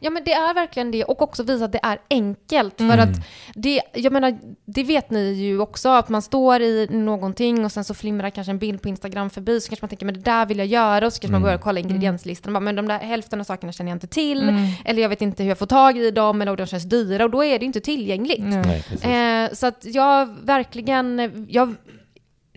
Ja men det är verkligen det och också visa att det är enkelt. För Mm. att det, jag menar, det vet ni ju också, att man står i någonting och sen så flimrar kanske en bild på Instagram förbi, så kanske man tänker men det där vill jag göra och så kanske man Mm. börjar kolla ingredienslistan och bara, men de där hälften av sakerna känner jag inte till, Mm. eller jag vet inte hur jag får tag i dem, eller de känns dyra och då är det inte tillgängligt. Nej. Eh, så att jag verkligen, jag,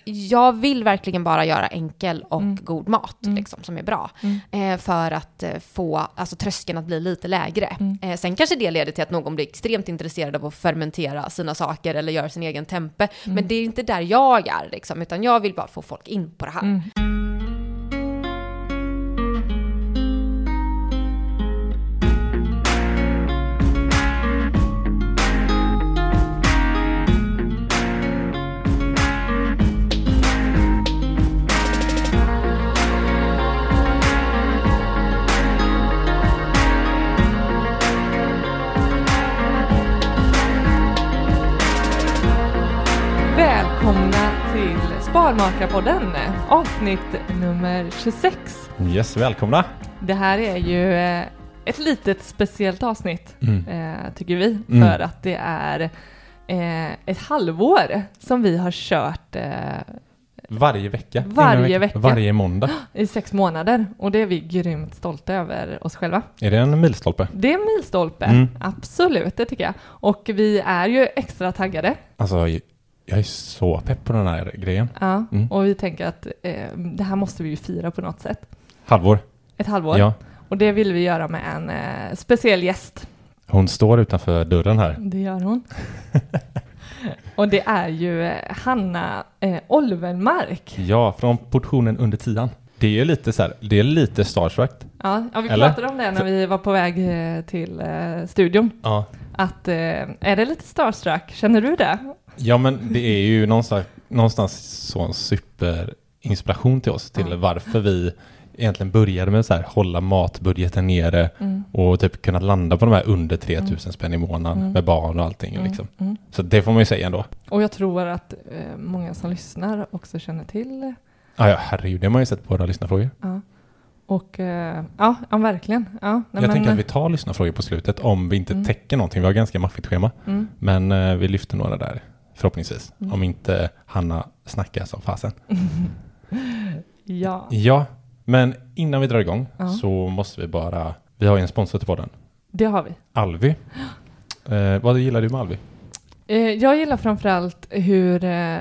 jag vill verkligen bara göra enkel och Mm. god mat Mm. liksom, som är bra. Mm. Eh, för att eh, få alltså, tröskeln att bli lite lägre. Mm. Eh, sen kanske det leder till att någon blir extremt intresserad av att fermentera sina saker eller göra sin egen tempe. Men det är inte där jag är, liksom, utan jag vill bara få folk in på det här. Till Sparmakarpodden, avsnitt nummer 26. Yes, välkomna! Det här är ju eh, ett litet speciellt avsnitt, Mm. eh, tycker vi, Mm. för att det är eh, ett halvår som vi har kört Varje vecka. Varje vecka. Varje måndag. i sex månader och det är vi grymt stolta över oss själva. Är det en milstolpe? Det är en milstolpe, Mm. absolut, det tycker jag. Och vi är ju extra taggade, Alltså, jag är så pepp på den här grejen. ja, Mm. och vi tänker att eh, det här måste vi ju fira på något sätt. Halvår. Ett halvår. Ja. Och det vill vi göra med en eh, speciell gäst. Hon står utanför dörren här. Det gör hon. och det är ju eh, Hanna eh, Olvenmark. Ja, från portionen under tian. Det är ju lite så här, det är lite starstruck. Ja, ja vi Eller? pratade om det när vi var på väg eh, till eh, studion. Ja. Att, eh, är det lite starstruck? Känner du det? Ja, men det är ju någonstans, någonstans så en superinspiration till oss till Ja. varför vi egentligen började med så här hålla matbudgeten nere Mm. och typ kunna landa på de här under 3000 spänn i månaden Mm. med barn och allting Mm, liksom. mm. Så det får man ju säga ändå. Och jag tror att eh, många som lyssnar också känner till Ja, ja herregud, det har man ju sett på våra lyssnarfrågor. Ja. Och eh, ja, ja, verkligen. Ja, nej, jag men, tänker att vi tar lyssnarfrågor på slutet om vi inte Mm. täcker någonting. Vi har ganska maffigt schema. mm, Men eh, vi lyfter några där, förhoppningsvis. Mm. Om inte Hanna snackar som fasen. ja, Ja, men innan vi drar igång Ja. så måste vi bara... Vi har ju en sponsor till podden. det har vi. Alvi. Eh, vad gillar du med Alvi? Eh, jag gillar framförallt hur, eh,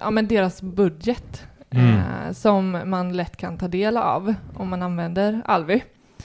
ja men deras budget Mm. eh, som man lätt kan ta del av om man använder Alvi.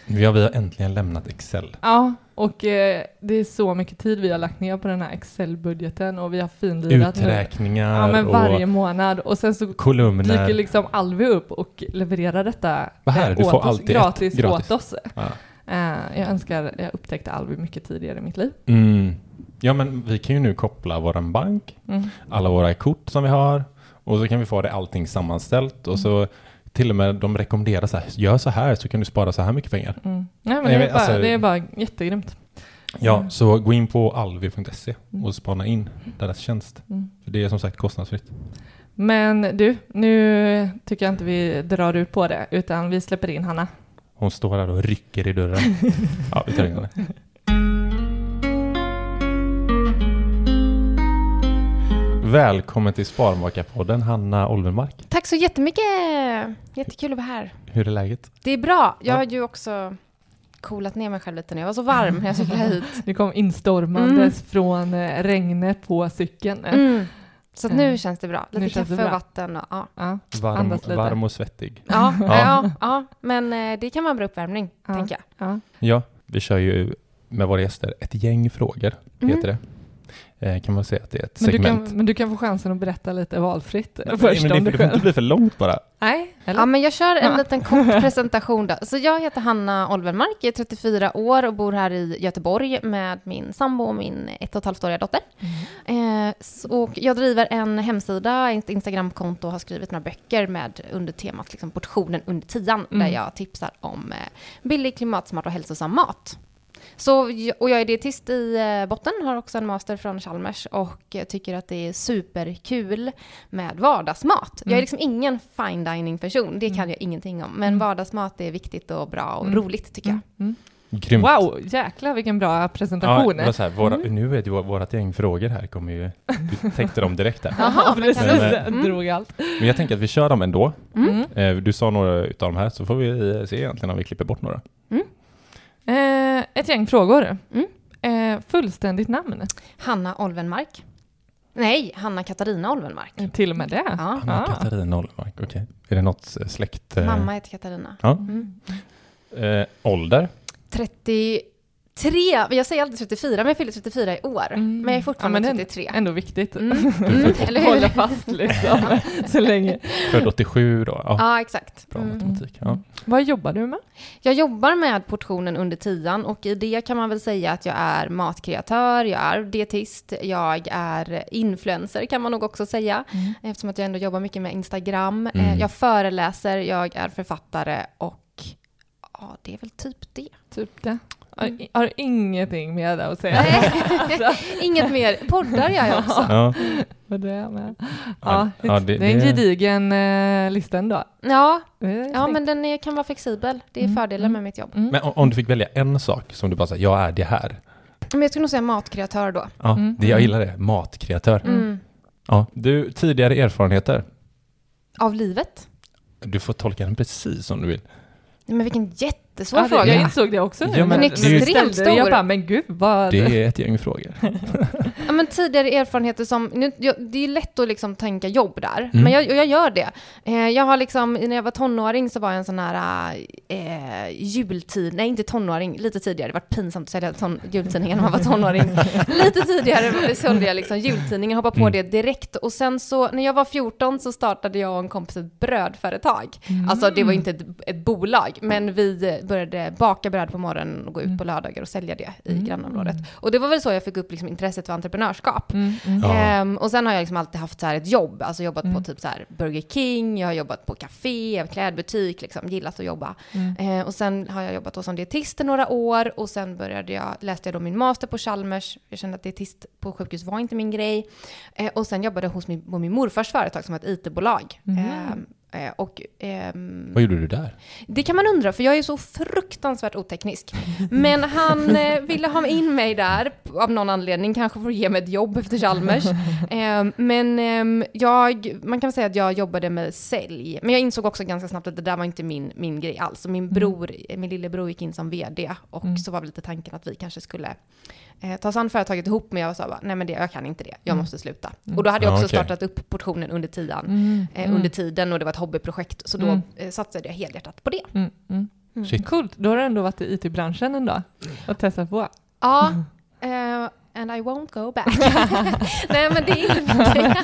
Vi har, vi har äntligen lämnat Excel. Ja, och eh, det är så mycket tid vi har lagt ner på den här Excel-budgeten och vi har finlirat nu. Uträkningar Ja, men varje och månad och sen så kolumner. dyker liksom Alvi upp och levererar detta Vad här, eh, du får alltid ett gratis, gratis. åt oss. Ja. Eh, jag önskar jag upptäckte Alvi mycket tidigare i mitt liv. Mm. ja, men vi kan ju nu koppla våran bank, Mm. alla våra kort som vi har och så kan vi få det allting sammanställt och så till och med de rekommenderar så här, gör så här så kan du spara så här mycket pengar. Mm. Nej, men det, är bara, alltså- det är bara jättegrymt. Ja, Mm. så gå in på alvi.se Mm. och spana in deras tjänst. Mm. För det är som sagt kostnadsfritt. Men du, nu tycker jag inte vi drar ut på det, utan vi släpper in Hanna. Hon står där och rycker i dörren. ja, vi tar in henne. Välkommen till Sparmakarpodden, Hanna Olvenmark. Tack så jättemycket! Jättekul att vara här. Hur är läget? Det är bra. Jag Ja. har ju också coolat ner mig själv lite nu. Jag var så varm när jag cyklade hit. Vi kom instormandes från eh, regnet på cykeln. Mm. Så att nu Mm. känns det bra. Nu Lite det kaffe och bra. vatten och ja. Ja. Varm, varm och svettig. Ja, Ja. ja. ja, men eh, det kan vara en bra uppvärmning, Ja. tänker jag. Ja. Ja, vi kör ju med våra gäster ett gäng frågor, Mm. heter det. Eh, kan man säga att det är ett Men, du segment. kan, men du kan få chansen att berätta lite valfritt Nej, först men det, om det dig får inte själv. bli för långt bara. Nej, eller? Ja, men jag kör en Ja. liten kort presentation då. Så jag heter Hanna Olvenmark, jag är 34 år och bor här i Göteborg med min sambo och min ett och ett halvt åriga dotter. Mm. Eh, så- och jag driver en hemsida, ett Instagramkonto och har skrivit några böcker med under temat liksom, portionen under tian, Mm. där jag tipsar om eh, billig, klimatsmart och hälsosam mat. Så, och jag är dietist i eh, botten, har också en master från Chalmers och eh, tycker att det är superkul med vardagsmat. Jag är Mm. liksom ingen fine dining person, det kan Mm. jag ingenting om. Men Mm. vardagsmat är viktigt och bra och Mm. roligt tycker jag. Mm. Mm. Grymt. Wow, jäklar vilken bra Ja, presentation. det så här, våra, Mm. Nu vet ju vå- vårat gäng frågor här kommer ju, du täckte dem direkt där. Jaha, men precis. vi- Jag drog allt. Men jag tänker att vi kör dem ändå. Mm. Eh, Du sa några utav de här så får vi eh, se egentligen om vi klipper bort några. Eh, ett gäng frågor. Mm. Eh, fullständigt namn. Hanna Olvenmark. Nej, Hanna Katarina Olvenmark. Eh, Till och med det. Ja. Anna Ah. Katarina Olmark, okej. Är det något eh, släkt? eh, Mamma heter Katarina. Ja. Mm. Eh, ålder? 33, jag säger alltid 34, men jag fyller 34 i år. Mm. Men jag är fortfarande Ja, men det- 33. Ändå viktigt. Mm. Mm, eller Hålla fast liksom. så länge. Född 87 då? Ja, Ja, exakt. bra Mm. matematik. Ja. Vad jobbar du med? Jag jobbar med portionen under tian och i det kan man väl säga att jag är matkreatör, jag är dietist, jag är influencer kan man nog också säga. Eftersom att jag ändå jobbar mycket med Instagram. Mm. Eh, Jag föreläser, jag är författare och ja, det är väl typ det. Typ det. Har, Mm. har ingenting mer där att säga? Nej, Inget mer. Poddar gör jag också. Ja. Vad det är med. Ja, Ja, det, det- det är en det- gedigen eh, lista ändå. Ja, Det ja men den är, kan vara flexibel. Det är Mm, fördelen mm. med mitt jobb. Mm. Men om, om du fick välja en sak som du bara säger, jag är det här. Men jag skulle nog säga matkreatör då. Ja, Mm. det, jag gillar det. Matkreatör. Mm. Mm. Ja. Du, tidigare erfarenheter? Av livet. Du får tolka den precis som du vill. Nej, Men vilken jättesvår Ja, fråga. jag insåg det också nu. Ja, men ställde extremt det. Jag stor. bara, men gud vad... Det är ett gäng frågor. Ja, men tidigare erfarenheter som, nu, jag, det är lätt att liksom tänka jobb där, Mm. men jag, jag gör det. Eh, jag har liksom, när jag var tonåring så var jag en sån här eh, jultid, nej inte tonåring, lite tidigare, det var pinsamt att sälja ton, jultidningar när man var tonåring. lite tidigare sålde jag liksom jultidningen, hoppade på Mm. det direkt. Och sen så, när jag var 14 så startade jag och en kompis ett brödföretag. Mm. Alltså det var inte ett, ett bolag, men vi började baka bröd på morgonen och gå ut på lördagar och sälja det i Mm. grannområdet. Och det var väl så jag fick upp liksom intresset för entreprenörskap. Mm, mm. Ehm, och sen har jag liksom alltid haft så här ett jobb, alltså jobbat Mm. på typ så här Burger King, jag har jobbat på café, klädbutik, liksom, gillat att jobba. Mm. Ehm, och sen har jag jobbat som dietist i några år och sen började jag, läste jag då min master på Chalmers. Jag kände att dietist på sjukhus var inte min grej. Ehm, och sen jobbade jag hos min, på min morfars företag som var ett IT-bolag. Eh, och ehm, Vad gjorde du där? det kan man undra, för jag är så fruktansvärt oteknisk. Men han eh, ville ha in mig där av någon anledning, kanske för att ge mig ett jobb efter Chalmers. Eh, men ehm, jag, man kan säga att jag jobbade med sälj. Men jag insåg också ganska snabbt att det där var inte min, min grej alls. Min bror, min lillebror gick in som vd och Mm. så var väl lite tanken att vi kanske skulle eh, ta oss an företaget ihop. Men jag sa bara, nej men det, jag kan inte det, jag Mm. måste sluta. Och då hade jag Ja, också okej. startat upp portionen under tian. Mm. Eh, Mm. under tiden och det var ett hobbyprojekt. Så då Mm. eh, satsade jag helhjärtat på det. Mm. Mm. Mm. Coolt, då har du ändå varit i IT-branschen ändå och testat på. Ja, eh, and I won't go back. Nej men det är inte det.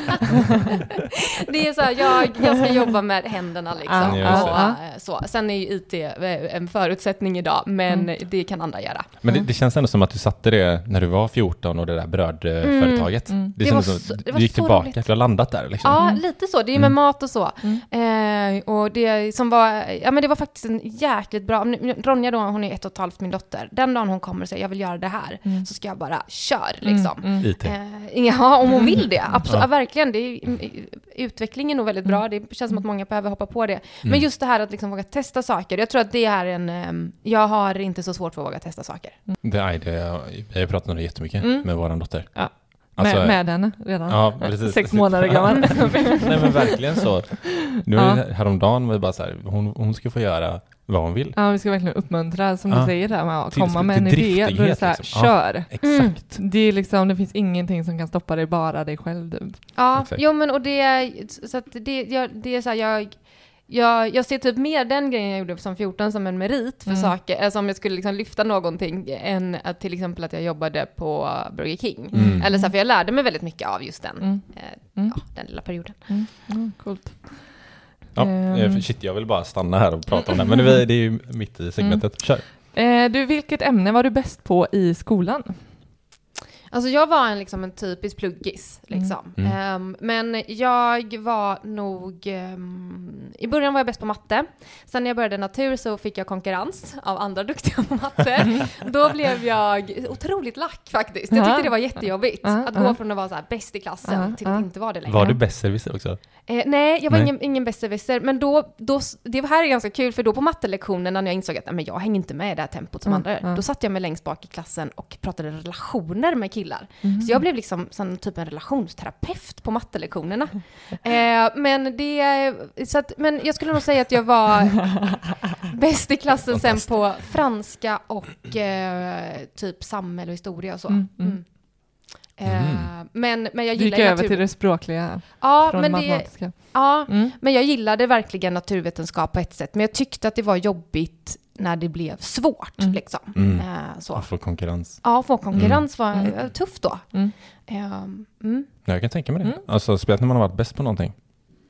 det är så här, jag, jag ska jobba med händerna liksom. Just och, det. eh, så. Sen är ju IT en förutsättning idag, men det kan andra göra. Men det, det känns ändå som att du satte det när du var 14 och det där brödföretaget. Mm. Det, Det känns var som så- att det du gick tillbaka, roligt. du har landat där liksom. Ja, Mm. lite så. Det är ju med Mm. mat och så. Mm. Eh, och det som var, ja men det var faktiskt en jäkligt bra, nu- Ronja då, hon är ett och ett halvt min dotter. Den dagen hon kommer och säger jag vill göra det här, Mm. så ska jag bara kör liksom. Mm. Mm. IT. Eh, ja, om hon vill det. Absolut, Ja. verkligen. Det är, mm, utveckling är nog väldigt bra. Det känns som att många behöver hoppa på det. Men Mm. just det här att liksom våga testa saker. Jag tror att det är en... ehm, jag har inte så svårt för att våga testa saker. Det, är det, jag har pratat om det jättemycket Mm. med vår dotter. Ja. Alltså, med, med henne redan. Ja, precis. Sex månader gammal. Nej men verkligen så. Nu Ja. är det häromdagen var det bara så här, hon, hon ska få göra vad hon vill. Ja, vi ska verkligen uppmuntra, som Ja. du säger där, med att Till- komma med en idé. Då är det så här, liksom. Ja. kör. Exakt. Det är liksom, det finns ingenting som kan stoppa dig, bara dig själv. Du. Ja, Exakt. jo men och det. Så att det, jag, det är så här, jag... Jag, jag ser typ mer den grejen jag gjorde som 14 som en merit för Mm. saker, alltså om jag skulle liksom lyfta någonting, än att till exempel att jag jobbade på Burger King. Mm. Eller så här, för jag lärde mig väldigt mycket av just den, Mm. eh, Mm. ja, den lilla perioden. Mm. Mm, coolt. Ja, eh, shit, jag vill bara stanna här och prata om det. Men det, det är ju mitt i segmentet. Kör. Eh, du, vilket ämne var du bäst på i skolan? Alltså jag var en, liksom en typisk pluggis, liksom. Mm. Ehm, men jag var nog... ehm, I början var jag bäst på matte. Sen när jag började natur så fick jag konkurrens av andra duktiga på matte. Då blev jag otroligt lack faktiskt. Jag tyckte det var jättejobbigt. Att gå från att vara så här bäst i klassen till att inte vara det längre. Var du besserwisser också? Eh, nej, jag var Nej. ingen, ingen besserwisser, men då, då, det här är ganska kul, för då på mattelektionen när jag insåg att men jag hänger inte med i det här tempot som Mm, andra gör, mm. då satt jag mig längst bak i klassen och pratade relationer med killar. Mm. Så jag blev liksom som typ en relationsterapeut på mattelektionerna. eh, men det, så att, men jag skulle nog säga att jag var bäst i klassen sen på franska och eh, typ samhälle och historia och så. Mm, mm. Mm. Eh, men, men jag gick gillar ju över natur. till det språkliga Ja, från men det, matematiska. ja, Mm. men jag gillade verkligen naturvetenskap på ett sätt, men jag tyckte att det var jobbigt när det blev svårt. Mm. Liksom. Mm. Eh, så. Ja, för konkurrens. Ja, få konkurrens var Mm. eh, tufft då. Mm. Ehm, mm. Ja, jag kan tänka mig det. Mm. Alltså speciellt när man har varit bäst på någonting.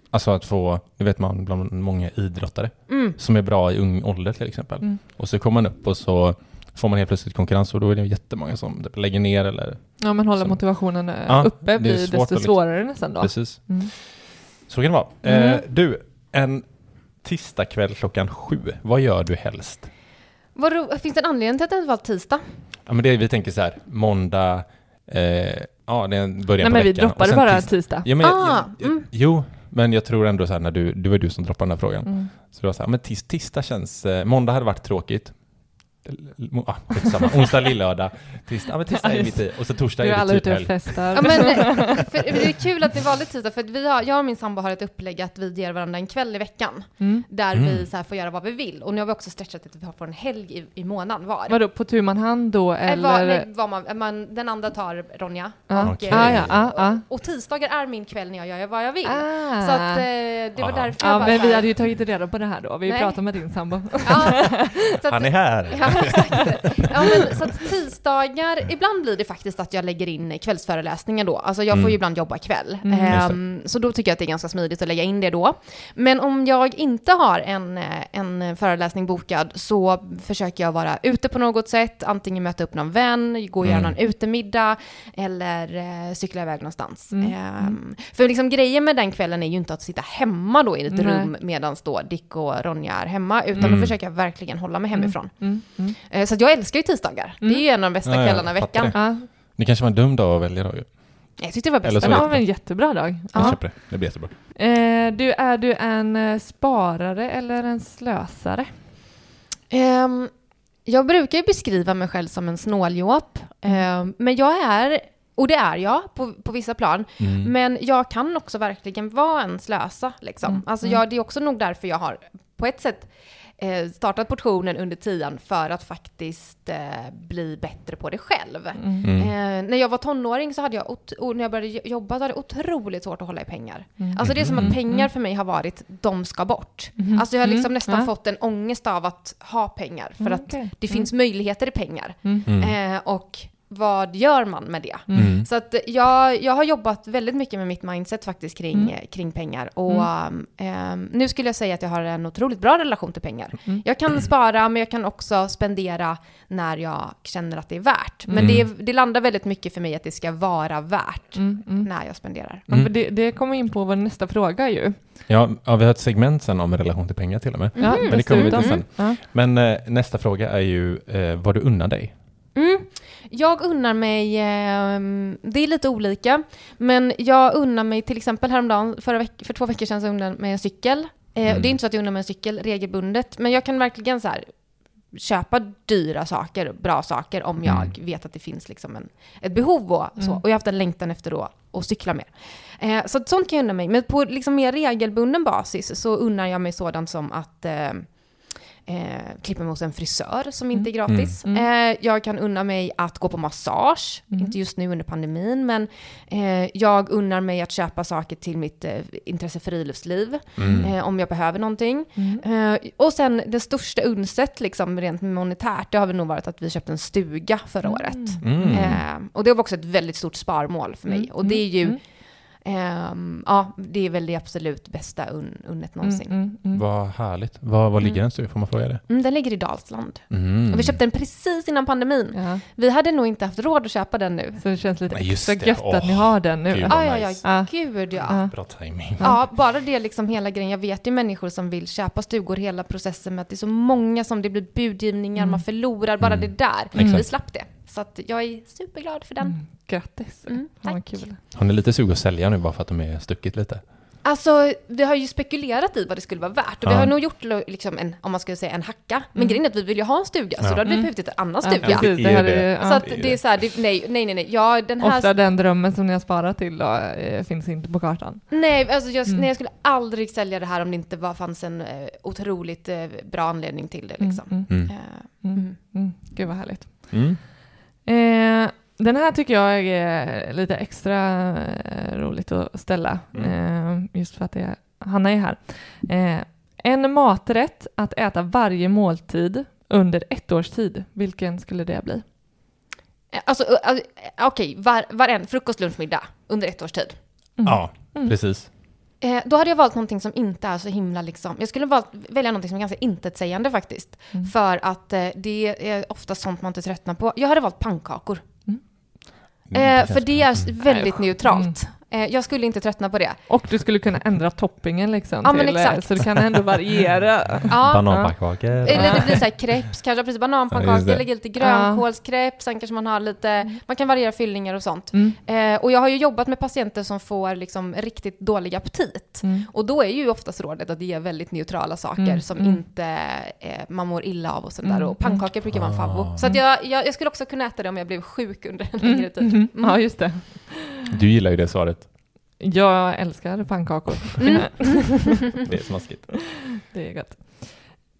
Alltså att få, det vet man bland många idrottare Mm. som är bra i ung ålder till exempel. Mm. Och så kommer man upp och så får man helt plötsligt konkurrens och då är det jättemånga som typ lägger ner eller Ja, men hålla Som- motivationen eh, Ja, uppe blir svårt desto liksom- svårare nästan då. precis. Mm. Så kan det vara. Mm. Eh, du, en tisdagkväll klockan sju, vad gör du helst? Vad ro- finns det en anledning till att det inte var tisdag? Ja, men det, vi tänker så här, måndag, eh, ja det är en början Nej, på men vi veckan. och droppade bara tisdag. tisdag. Ja, men, Ah, jag, jag, mm. Jo, men jag tror ändå så här när du, det var du som droppade den här frågan. Mm. Så det var så här, men tis, tisdag känns, eh, måndag hade varit tråkigt. Ah, skitsamma. Onsdag, lillördag. Tisdag, ja men tisdag är mitt i. Och så torsdag är alla det typ ute och festar. Ja, men, för, det är kul att ni valde tisdag, för att vi har, jag och min sambo har ett upplägg att vi ger varandra en kväll i veckan, Mm. där Mm. vi så här får göra vad vi vill. Och nu har vi också stretchat att vi får en helg i, i månaden var. Vadå, på tu man hand då Eh, eller? Vad, nej, vad man, man, den andra tar Ronja. Ja. Okej. eh, Ah, ja, ah, ah. Och tisdagar är min kväll när jag gör vad jag vill. Ah. Så att eh, det var Aha. därför jag Ja, bara men vi hade ju tagit reda på det här då. Vi Nej. pratade med din sambo. Ja, så att, Han är här! Ja, men, så att tisdagar, ibland blir det faktiskt att jag lägger in kvällsföreläsningar då. Alltså jag får Mm. ju ibland jobba kväll. Mm. Ehm, så då tycker jag att det är ganska smidigt att lägga in det då. Men om jag inte har en, eh, en föreläsning bokad så försöker jag vara ute på något sätt. Antingen möta upp någon vän, gå och göra Mm. någon utemiddag eller eh, cykla iväg någonstans. Mm. Ehm, för liksom grejen med den kvällen är ju inte att sitta hemma då i ett rum medan då Dick och Ronja är hemma, utan Mm. då försöker jag verkligen hålla mig hemifrån. Mm. Mm. Eh, Så att jag älskar ju tisdagar. Det är ju en av de bästa Ja, kvällarna i veckan. Ja. Det kanske var en dum dag att välja då ju. Jag tyckte det var bästa Det var en jättebra dag. Jag Ja. köper det. Det blir jättebra. Eh, du, är du en eh, sparare eller en slösare? Ehm, jag brukar ju beskriva mig själv som en snåljåp, Ehm, men jag är, och det är jag på, på vissa plan, Mm. men jag kan också verkligen vara en slösa. Liksom. Mm, Alltså mm. jag, det är också nog därför jag har på ett sätt eh, startat portionen under tian för att faktiskt eh, bli bättre på det själv. Mm. Mm. Eh, när jag var tonåring så hade jag, när jag började jo- jobba så hade jag otroligt svårt att hålla i pengar. Mm. Alltså det är som att pengar Mm. för mig har varit, de ska bort. Mhm. Alltså jag har liksom Mm. nästan Ja. fått en ångest av att ha pengar, för Mm, att okej. det Mm. finns möjligheter i pengar. Mm. Mm. Eh, och vad gör man med det? Mm. Mm. Så att jag, jag har jobbat väldigt mycket med mitt mindset faktiskt kring, Mm. kring pengar. Och ehm, nu skulle jag säga att jag har en otroligt bra relation till pengar. Mm. Jag kan spara, men jag kan också spendera när jag känner att det är värt. Men Mm. det, det landar väldigt mycket för mig att det ska vara värt Mm. Mm. när jag spenderar. Mm. det, det kommer in på vår nästa fråga ju. Ja, ja, vi har ett segment sen om relation till pengar till och med. Men det kommer vi till sen. Men eh, nästa fråga är ju eh, vad du unnar dig. Mm. Jag unnar mig, ehm, det är lite olika, men jag unnar mig till exempel häromdagen, förra veck- för två veckor sedan så unnade jag mig en cykel. Eh, Mm. Det är inte så att jag unnar mig en cykel regelbundet, men jag kan verkligen så här köpa dyra saker, bra saker, om jag Mm. vet att det finns liksom en, ett behov och så. Mm. Och jag har haft en längtan efter då att cykla mer. Eh, så sånt kan jag unna mig. Men på liksom mer regelbunden basis så unnar jag mig sådant som att eh, klippa mig hos en frisör som inte är gratis. Mm. Eh, jag kan unna mig att gå på massage, Mm. inte just nu under pandemin, men eh, jag unnar mig att köpa saker till mitt eh, intresse friluftsliv, Mm. eh, om jag behöver någonting. Mm. Eh, och sen det största unset, liksom rent monetärt, det har väl nog varit att vi köpte en stuga förra året. Mm. Eh, och det var också ett väldigt stort sparmål för mig. Mm. Och det är ju Mm. Ehm, ja, det är väl det absolut bästa un, unnet någonsin. Mm, mm, mm. Vad härligt. Var, var ligger Mm. den stugan? Får man fråga det? Mm, den ligger i Dalsland. Mm. Och vi köpte den precis innan pandemin. Ja, Vi hade nog inte haft råd att köpa den nu. så det känns lite extra gött att ni har den nu. gud. Ah, ja, ja. Ja. gud ja. Bra timing. Ja, bara det liksom hela grejen. Jag vet ju människor som vill köpa stugor, hela processen med att det är så många som det blir budgivningar, Mm. man förlorar, bara Mm. det där. Vi slapp det. Så att jag är superglad för den. Mm, grattis. Mm, tack. kul. Har ni lite sug att sälja nu bara för att de är stuckit lite? Alltså, vi har ju spekulerat i vad det skulle vara värt. Och vi Ja. har nog gjort liksom en, om man skulle säga en hacka. Men Mm. grejen är att vi vill ju ha en stuga, så Ja. då hade vi Mm. behövt en annan Ja, stuga. precis, Det det ja. så att det är så här, det, nej, nej, nej, nej. Ja, den här... Ofta den drömmen som ni har sparat till då, eh, finns inte på kartan. Nej, alltså jag, Mm. nej, jag skulle aldrig sälja det här om det inte var, fanns en eh, otroligt eh, bra anledning till det. Liksom. Mm, Mm. Eh, mm, mm. mm. Gud vad härligt. Mm. Eh, den här tycker jag är lite extra eh, roligt att ställa. Eh, just för att det är, Hanna är här. Eh, en maträtt att äta varje måltid under ett års tid. Vilken skulle det bli? Eh, Alltså, eh, eh, okej, var, var en frukost, lunch, middag under ett års tid. Mm. Ja, Mm. precis. Eh, då hade jag valt någonting som inte är så himla liksom, jag skulle valt, välja någonting som är ganska intetsägande faktiskt. Mm. För att eh, det är ofta sånt man inte tröttnar på. Jag hade valt pannkakor. Mm, Eh, för det är väldigt Nej, neutralt. Eh, jag skulle inte tröttna på det. Och du skulle kunna ändra toppingen liksom. Ja, men till, eh, exakt. Så det kan ändå variera. Ja, Bananpannkakor. Eller det blir så här crepes, kanske precis bananpannkakor, lägger lite grönkålskreps, sen kanske man har lite, man kan variera fyllningar och sånt. Mm. Eh, och jag har ju jobbat med patienter som får liksom riktigt dålig aptit. Mm. Och då är ju oftast rådet att ge väldigt neutrala saker Mm, som mm. inte eh, man mår illa av och sånt där. Mm, Och pannkakor brukar vara en Ah. favvo. Så att jag, jag, jag skulle också kunna äta det om jag blev sjuk under en längre tid. Mm. Ja, just det. Du gillar ju det svaret. Jag älskar pannkakor. Mm. Det är smaskigt. det är gott.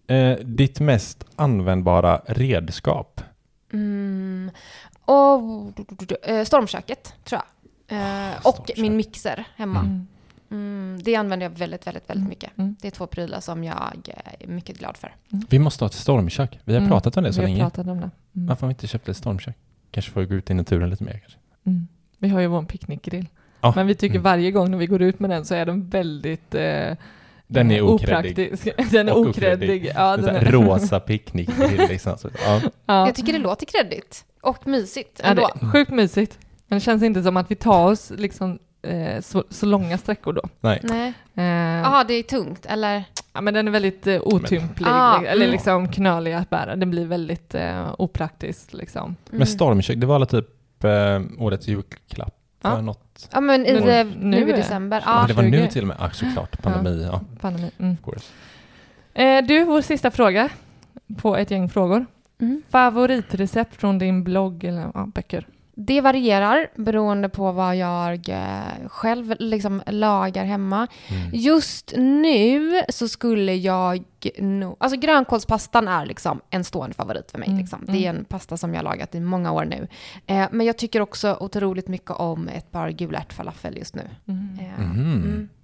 Eh, ditt mest användbara redskap? Mm. Och, eh, stormköket, tror jag. Eh, och Stormkök. min mixer hemma. Mm. Mm, det använder jag väldigt, väldigt, väldigt Mm. mycket. Mm. Det är två prylar som jag är mycket glad för. Vi måste ha ett stormkök. Vi har Mm. pratat om det så Vi har länge. pratat om det. Mm. Varför har vi inte köpt ett stormkök? Kanske får vi gå ut i naturen lite mer kanske. Mm. Vi har ju vår picknickgrill. Ja. Men vi tycker Mm. varje gång när vi går ut med den så är den väldigt eh, Den är eh, okreddig. opraktisk. Den är Och okreddig. okreddig. Ja, En den är, rosa picknickgrill liksom. Så, ja. ja. Jag tycker det låter kreddigt. Och mysigt ja, det ändå. är sjukt mysigt. Men det känns inte som att vi tar oss liksom, eh, så, så långa sträckor då. Nej. Nej. Eh, Jaha, det är tungt, eller? ja, men den är väldigt eh, otymplig, Ah, eller mm. liksom knölig att bära. Den blir väldigt eh, opraktisk liksom. Mm. Men stormkök, det var alla typ eh, årets julklapp för Ja. något. Ja, men i, Nu- nu i är- december. Ja, Ja. det var nu 20. till och med. Ja, såklart. Pandemi, ja. Pandemi. Mm. of course. Eh, du, vår sista fråga på ett gäng frågor. Mm. Favoritrecept från din blogg eller ja, böcker? Det varierar beroende på vad jag eh, själv liksom lagar hemma. Mm. Just nu så skulle jag nog... Alltså grönkålspastan är liksom en stående favorit för mig. Mm, Liksom. Det är en pasta som jag har lagat i många år nu. Eh, men jag tycker också otroligt mycket om ett par gulärtfalafel just nu. Mm. Eh, Mhm. mm. Eh,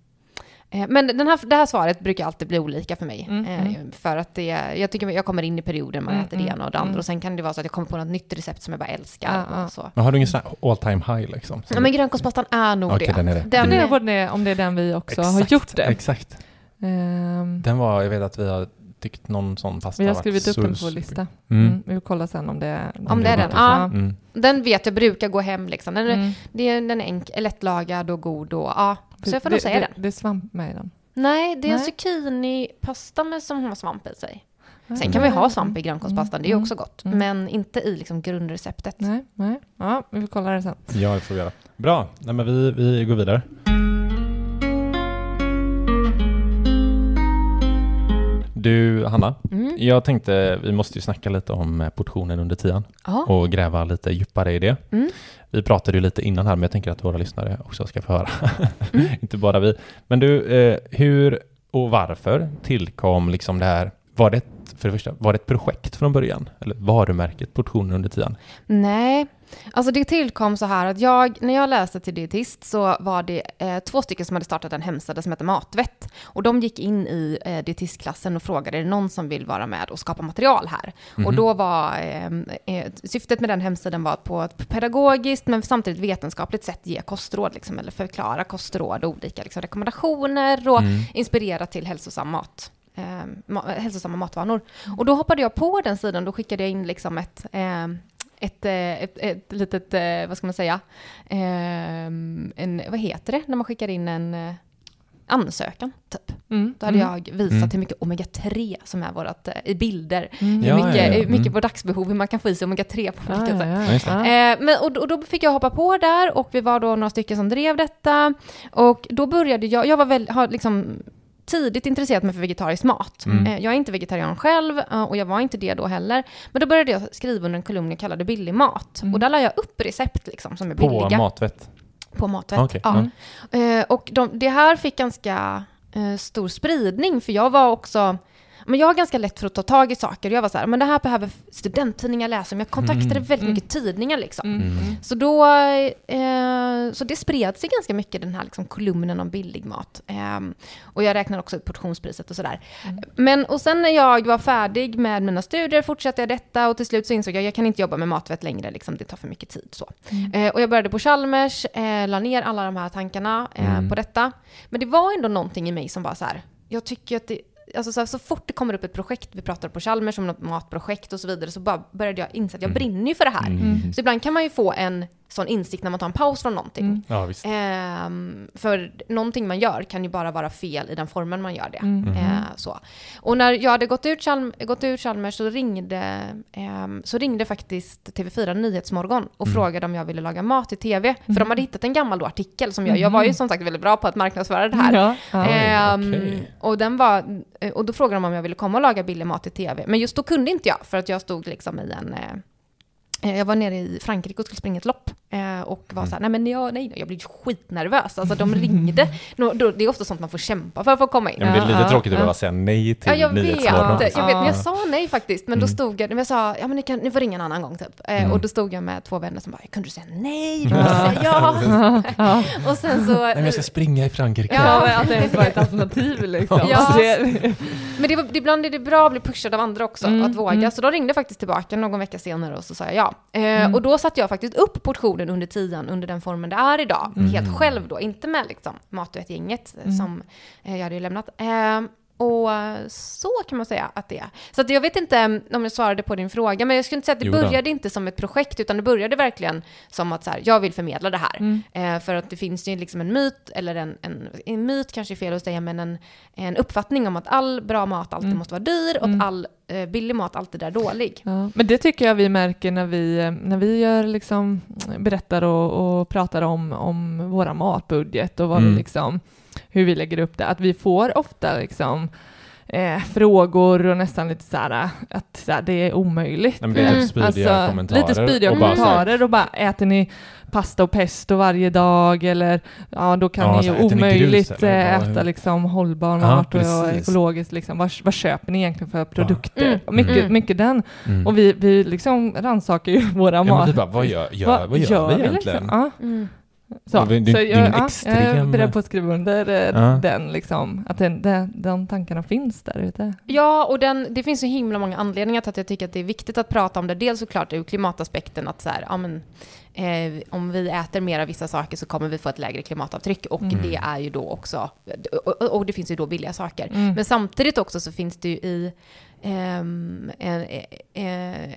Men den här, det här svaret brukar alltid bli olika för mig. Mm, Eh, mm. För att det, jag tycker jag kommer in i perioder man Mm, äter det mm, ena och det andra. Och sen kan det vara så att jag kommer på något nytt recept som jag bara älskar. Ja. Och så. Men har du ingen sån här all time high liksom? Ja, men grönkålspastan är nog Okej, det. den är det. Den är, det, om det är den vi också Exakt, har gjort det. Exakt. Ehm, Den var, jag vet att vi har tyckt någon sån pasta vi har skrivit upp den på vår lista. Mm. Mm. Vi får kolla sen om det, Om det är den, ja. Mm. den vet jag brukar gå hem liksom. Den, är- Mm. det är, den är enk, lättlagad och god och ja. Så jag får det, nog säga det, den. Det är svamp med i den. Nej, det är en Nej. zucchinipasta med som har svamp i sig. Sen Mm. kan vi ha svamp i grönkålspastan, det är Mm. också gott. Mm. Men inte i liksom grundreceptet. Nej, nej. Ja, vi får kolla det sen. Ja, det får vi göra. Bra, Nej, men vi, vi går vidare. Du, Hanna, Mm. jag tänkte vi måste ju snacka lite om eh, portionen under tian Ja. och gräva lite djupare i det. Vi pratade ju lite innan här, men jag tänker att våra lyssnare också ska få höra. Mm. Inte bara vi. Men du, eh, hur och varför tillkom liksom det här var det, ett, för det första, var det ett projekt från början? Eller varumärket Portionen under tiden? Nej, alltså det tillkom så här att jag, när jag läste till dietist så var det eh, två stycken som hade startat en hemsida som heter Matvett. Och de gick in i eh, dietistklassen och frågade, är det någon som vill vara med och skapa material här? Mhm. Och då var eh, eh, syftet med den hemsidan var att på ett pedagogiskt men samtidigt vetenskapligt sätt ge kostråd, liksom, eller förklara kostråd och olika liksom, rekommendationer och Mm. inspirera till hälsosam mat. Eh, ma- hälsosamma matvanor. Och då hoppade jag på den sidan, då skickade jag in liksom ett, eh, ett, ett, ett litet, eh, vad ska man säga, eh, en, vad heter det när man skickar in en eh, ansökan, typ. Mm. Då hade mm. jag visat Mm. hur mycket omega-3 som är vårt, eh, i bilder, Mm. hur Ja, mycket, ja, ja. hur mycket Mm. på dagsbehov, hur man kan få i sig omega-3 på Ja, olika sätt. ja, Ja, det. ja. Eh, men, och, och då fick jag hoppa på där och vi var då några stycken som drev detta. Och då började jag, jag var väl, har liksom tidigt intresserat mig för vegetarisk mat. Mm. Eh, jag är inte vegetarian själv eh, och jag var inte det då heller. Men då började jag skriva under en kolumn jag kallade billig mat. Mm. Och där la jag upp recept liksom, som är På billiga. Matvett? på Matvett. Okej, ja. Eh, och de, det här fick ganska stor spridning, för jag var också men jag har ganska lätt för att ta tag i saker. Jag var så här, men det här behöver studenttidningar läsa. Men jag kontaktade Mm. väldigt Mm. mycket tidningar liksom. Mm. Mm. Så då, eh, så det spred sig ganska mycket den här liksom kolumnen om billig mat. Ehm, och jag räknar också ut portionspriset och sådär. Mm. Men, och sen när jag var färdig med mina studier fortsatte jag detta och till slut så insåg jag att jag kan inte jobba med matvett längre, liksom, det tar för mycket tid. Så. Mm. Eh, och jag började på Chalmers, eh, la ner alla de här tankarna eh, Mm. på detta. Men det var ändå någonting i mig som var så här, jag tycker att det, alltså så, här, så fort det kommer upp ett projekt, vi pratar på Chalmers om något matprojekt och så vidare, så bara började jag inse att jag Mm. brinner ju för det här. Mm. Så ibland kan man ju få en sån insikt när man tar en paus från någonting. Mm. Ja, visst. Ehm, för någonting man gör kan ju bara vara fel i den formen man gör det. Mm. Eh, så. Och när jag hade gått ut, Chalm, gått ut Chalmers så ringde, ehm, så ringde faktiskt TV4 Nyhetsmorgon och Mm. frågade om jag ville laga mat i TV. För Mm. de hade hittat en gammal då artikel som jag, jag var ju Mhm. som sagt väldigt bra på att marknadsföra det här. Ja. Oj, Ehm, okej. och, den var, eh, och då frågade de om jag ville komma och laga billig mat i TV. Men just då kunde inte jag, för att jag stod liksom i en... eh, Jag var nere i Frankrike och skulle springa ett lopp eh, och var Mm. så här, nej men jag, nej, jag blev skitnervös. Alltså de ringde, då, det är ofta sånt man får kämpa för att få komma in. Ja, men det är lite Ja, tråkigt att ja. behöva säga nej till Ja, jag vet, jag vet, men Ja. jag sa nej faktiskt, men då Mm. stod jag, men jag sa, ja men ni, kan, ni får ringa en annan gång typ. Eh, Mm. Och då stod jag med två vänner som bara, kunde du säga nej? Du säga ja? Och sen så, Nej, men jag ska springa i Frankrike. Ja, att det ens var ett alternativ liksom. Ja. Det, Men det ibland är det bra att bli pushad av andra också, Mm, att våga. mm. Så de ringde faktiskt tillbaka någon vecka senare och så sa jag ja. Eh, Mm. Och då satte jag faktiskt upp portionen under tian under den formen det är idag. Mm. Helt själv då, inte med liksom Maträtt-gänget eh, Mm. som eh, jag hade lämnat. Och så kan man säga att det är. Så att jag vet inte om jag svarade på din fråga, men jag skulle inte säga att det började inte som ett projekt, utan det började verkligen som att så här, jag vill förmedla det här. mm. Eh, för att det finns ju liksom en myt, eller en, en, en myt kanske är fel att säga, men en, en uppfattning om att all bra mat alltid Mm. måste vara dyr och Mm. att all eh, billig mat alltid är dålig. Ja, men det tycker jag vi märker när vi, när vi gör liksom, berättar och, och pratar om, om våra matbudget och vad Mm. vi liksom, hur vi lägger upp det, att vi får ofta liksom Eh, frågor och nästan lite så här att så här, det är omöjligt. Nej, det är typ Mm. spydiga kommentarer Lite spydiga och bara kommentarer och bara äter ni pasta och pesto varje dag eller ja då kan Ja, ni ju äter ni omöjligt grus, eh, Ja, äta liksom hållbar Ja, mat och precis. ekologiskt liksom. Vad, vad köper ni egentligen för produkter? Mm. Och Mycket, Mm. mycket den. Mm. Och vi, vi liksom rannsakar ju våra ja, mat. vi bara, vad gör, gör, vad gör, vi egentligen? Liksom? Ja, Mm. Så. Ja, det- det- så jag, ja, jag är extrem- beredd på att skriva under eh, Ja. den, liksom, att den, den, de tankarna finns där ute. Ja, och den, det finns så himla många anledningar till att jag tycker att det är viktigt att prata om det. Dels såklart ur klimataspekten att så här, ja men eh, om vi äter mer av vissa saker så kommer vi få ett lägre klimatavtryck och Mm. det är ju då också, och, och, det finns ju då billiga saker. Mm. Men samtidigt också så finns det ju i ehm, en, eh, eh,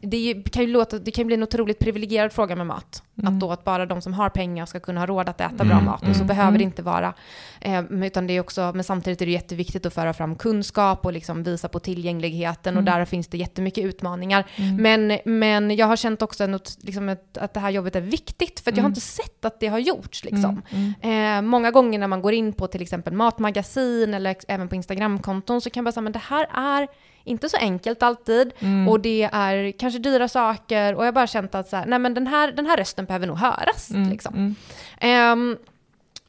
det ju- kan ju låta, det kan ju bli en otroligt privilegierad fråga med mat. Mm. Att då att bara de som har pengar ska kunna ha råd att äta bra Mm, mat. Och så mm, behöver mm. det inte vara. Eh, utan det är också, men samtidigt är det jätteviktigt att föra fram kunskap och liksom visa på tillgängligheten. Och Mm. där finns det jättemycket utmaningar. Mm. Men, men jag har känt också något, liksom ett, att det här jobbet är viktigt. För att jag har Mm. inte sett att det har gjorts. Liksom. Mm. Mm. Eh, många gånger när man går in på till exempel matmagasin eller även på Instagramkonton så kan bara säga men det här är inte så enkelt alltid Mm. och det är kanske dyra saker och jag har bara känt att så här, nej men den här, den här rösten behöver nog höras. Mm. Liksom. Mm.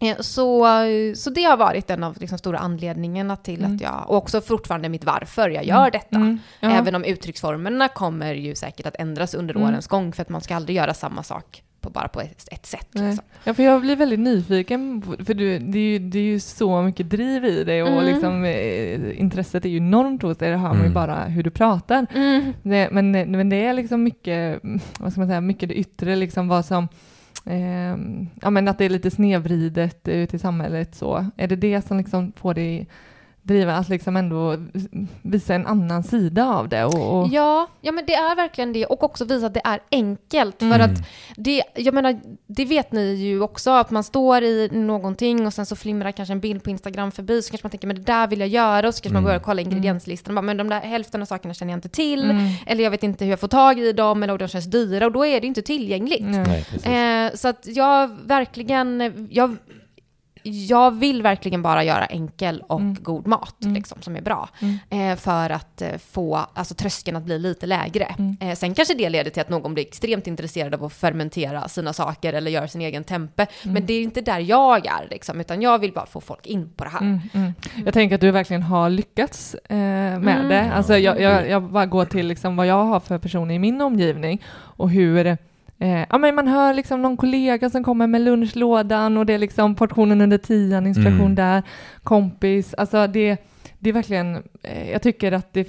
Eh, Så, så det har varit en av liksom stora anledningarna till Mm. att jag, och också fortfarande mitt varför jag gör detta. Mm. Ja. Även om uttrycksformerna kommer ju säkert att ändras under Mm. årens gång, för att man ska aldrig göra samma sak på, bara på ett, ett sätt. Liksom. Ja, för jag blir väldigt nyfiken, för du, det, är ju, det är ju så mycket driv i dig och Mm. liksom, eh, intresset är ju enormt hos dig, det hör man ju Mm. bara hur du pratar. Mm. Det, men, men det är liksom mycket, vad ska man säga, mycket det yttre, liksom vad som, eh, ja men att det är lite snedvridet ute i samhället så. Är det det som liksom får dig driva att liksom ändå visa en annan sida av det? Och, och, Ja, ja, men det är verkligen det. Och också visa att det är enkelt. För Mm. att det, jag menar, det vet ni ju också, att man står i någonting och sen så flimrar kanske en bild på Instagram förbi, så kanske man tänker men det där vill jag göra, och så kanske man Mm. börjar kolla ingredienslistan och bara, men de där hälften av sakerna känner jag inte till, Mm. eller jag vet inte hur jag får tag i dem, eller de känns dyra, och då är det inte tillgängligt. Nej. Eh, så att jag verkligen, jag, jag vill verkligen bara göra enkel och Mm. god mat Mm. liksom, som är bra. Mm. Eh, för att eh, få alltså, tröskeln att bli lite lägre. Mm. Eh, sen kanske det leder till att någon blir extremt intresserad av att fermentera sina saker eller göra sin egen tempe. Mm. Men det är inte där jag är, liksom, utan jag vill bara få folk in på det här. Mm, mm. Jag tänker att du verkligen har lyckats eh, med Mm. det. Alltså jag, jag, jag bara går till liksom vad jag har för personer i min omgivning och hur Eh, ja, men man hör liksom någon kollega som kommer med lunchlådan och det är liksom portionen under tian, inspiration Mm. där, kompis. Alltså det, det är verkligen, eh, jag tycker att det,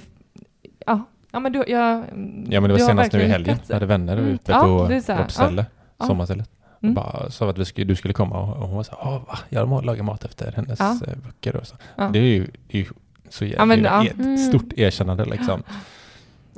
ja, ja men du, jag, Ja men det var senast nu i helgen. Jag hade vänner Mm. ute Ja, på, det är så här, på ställe, ja. sommarstället. Mm. Bara sa att vi skulle, du skulle komma och, och hon var så här, "Åh, va? Jag lagar mat efter hennes Ja. eh, böcker och så. Ja. Det är ju, det är ju så jävla, Ja, men, det är ja. ett Mm. stort erkännande liksom.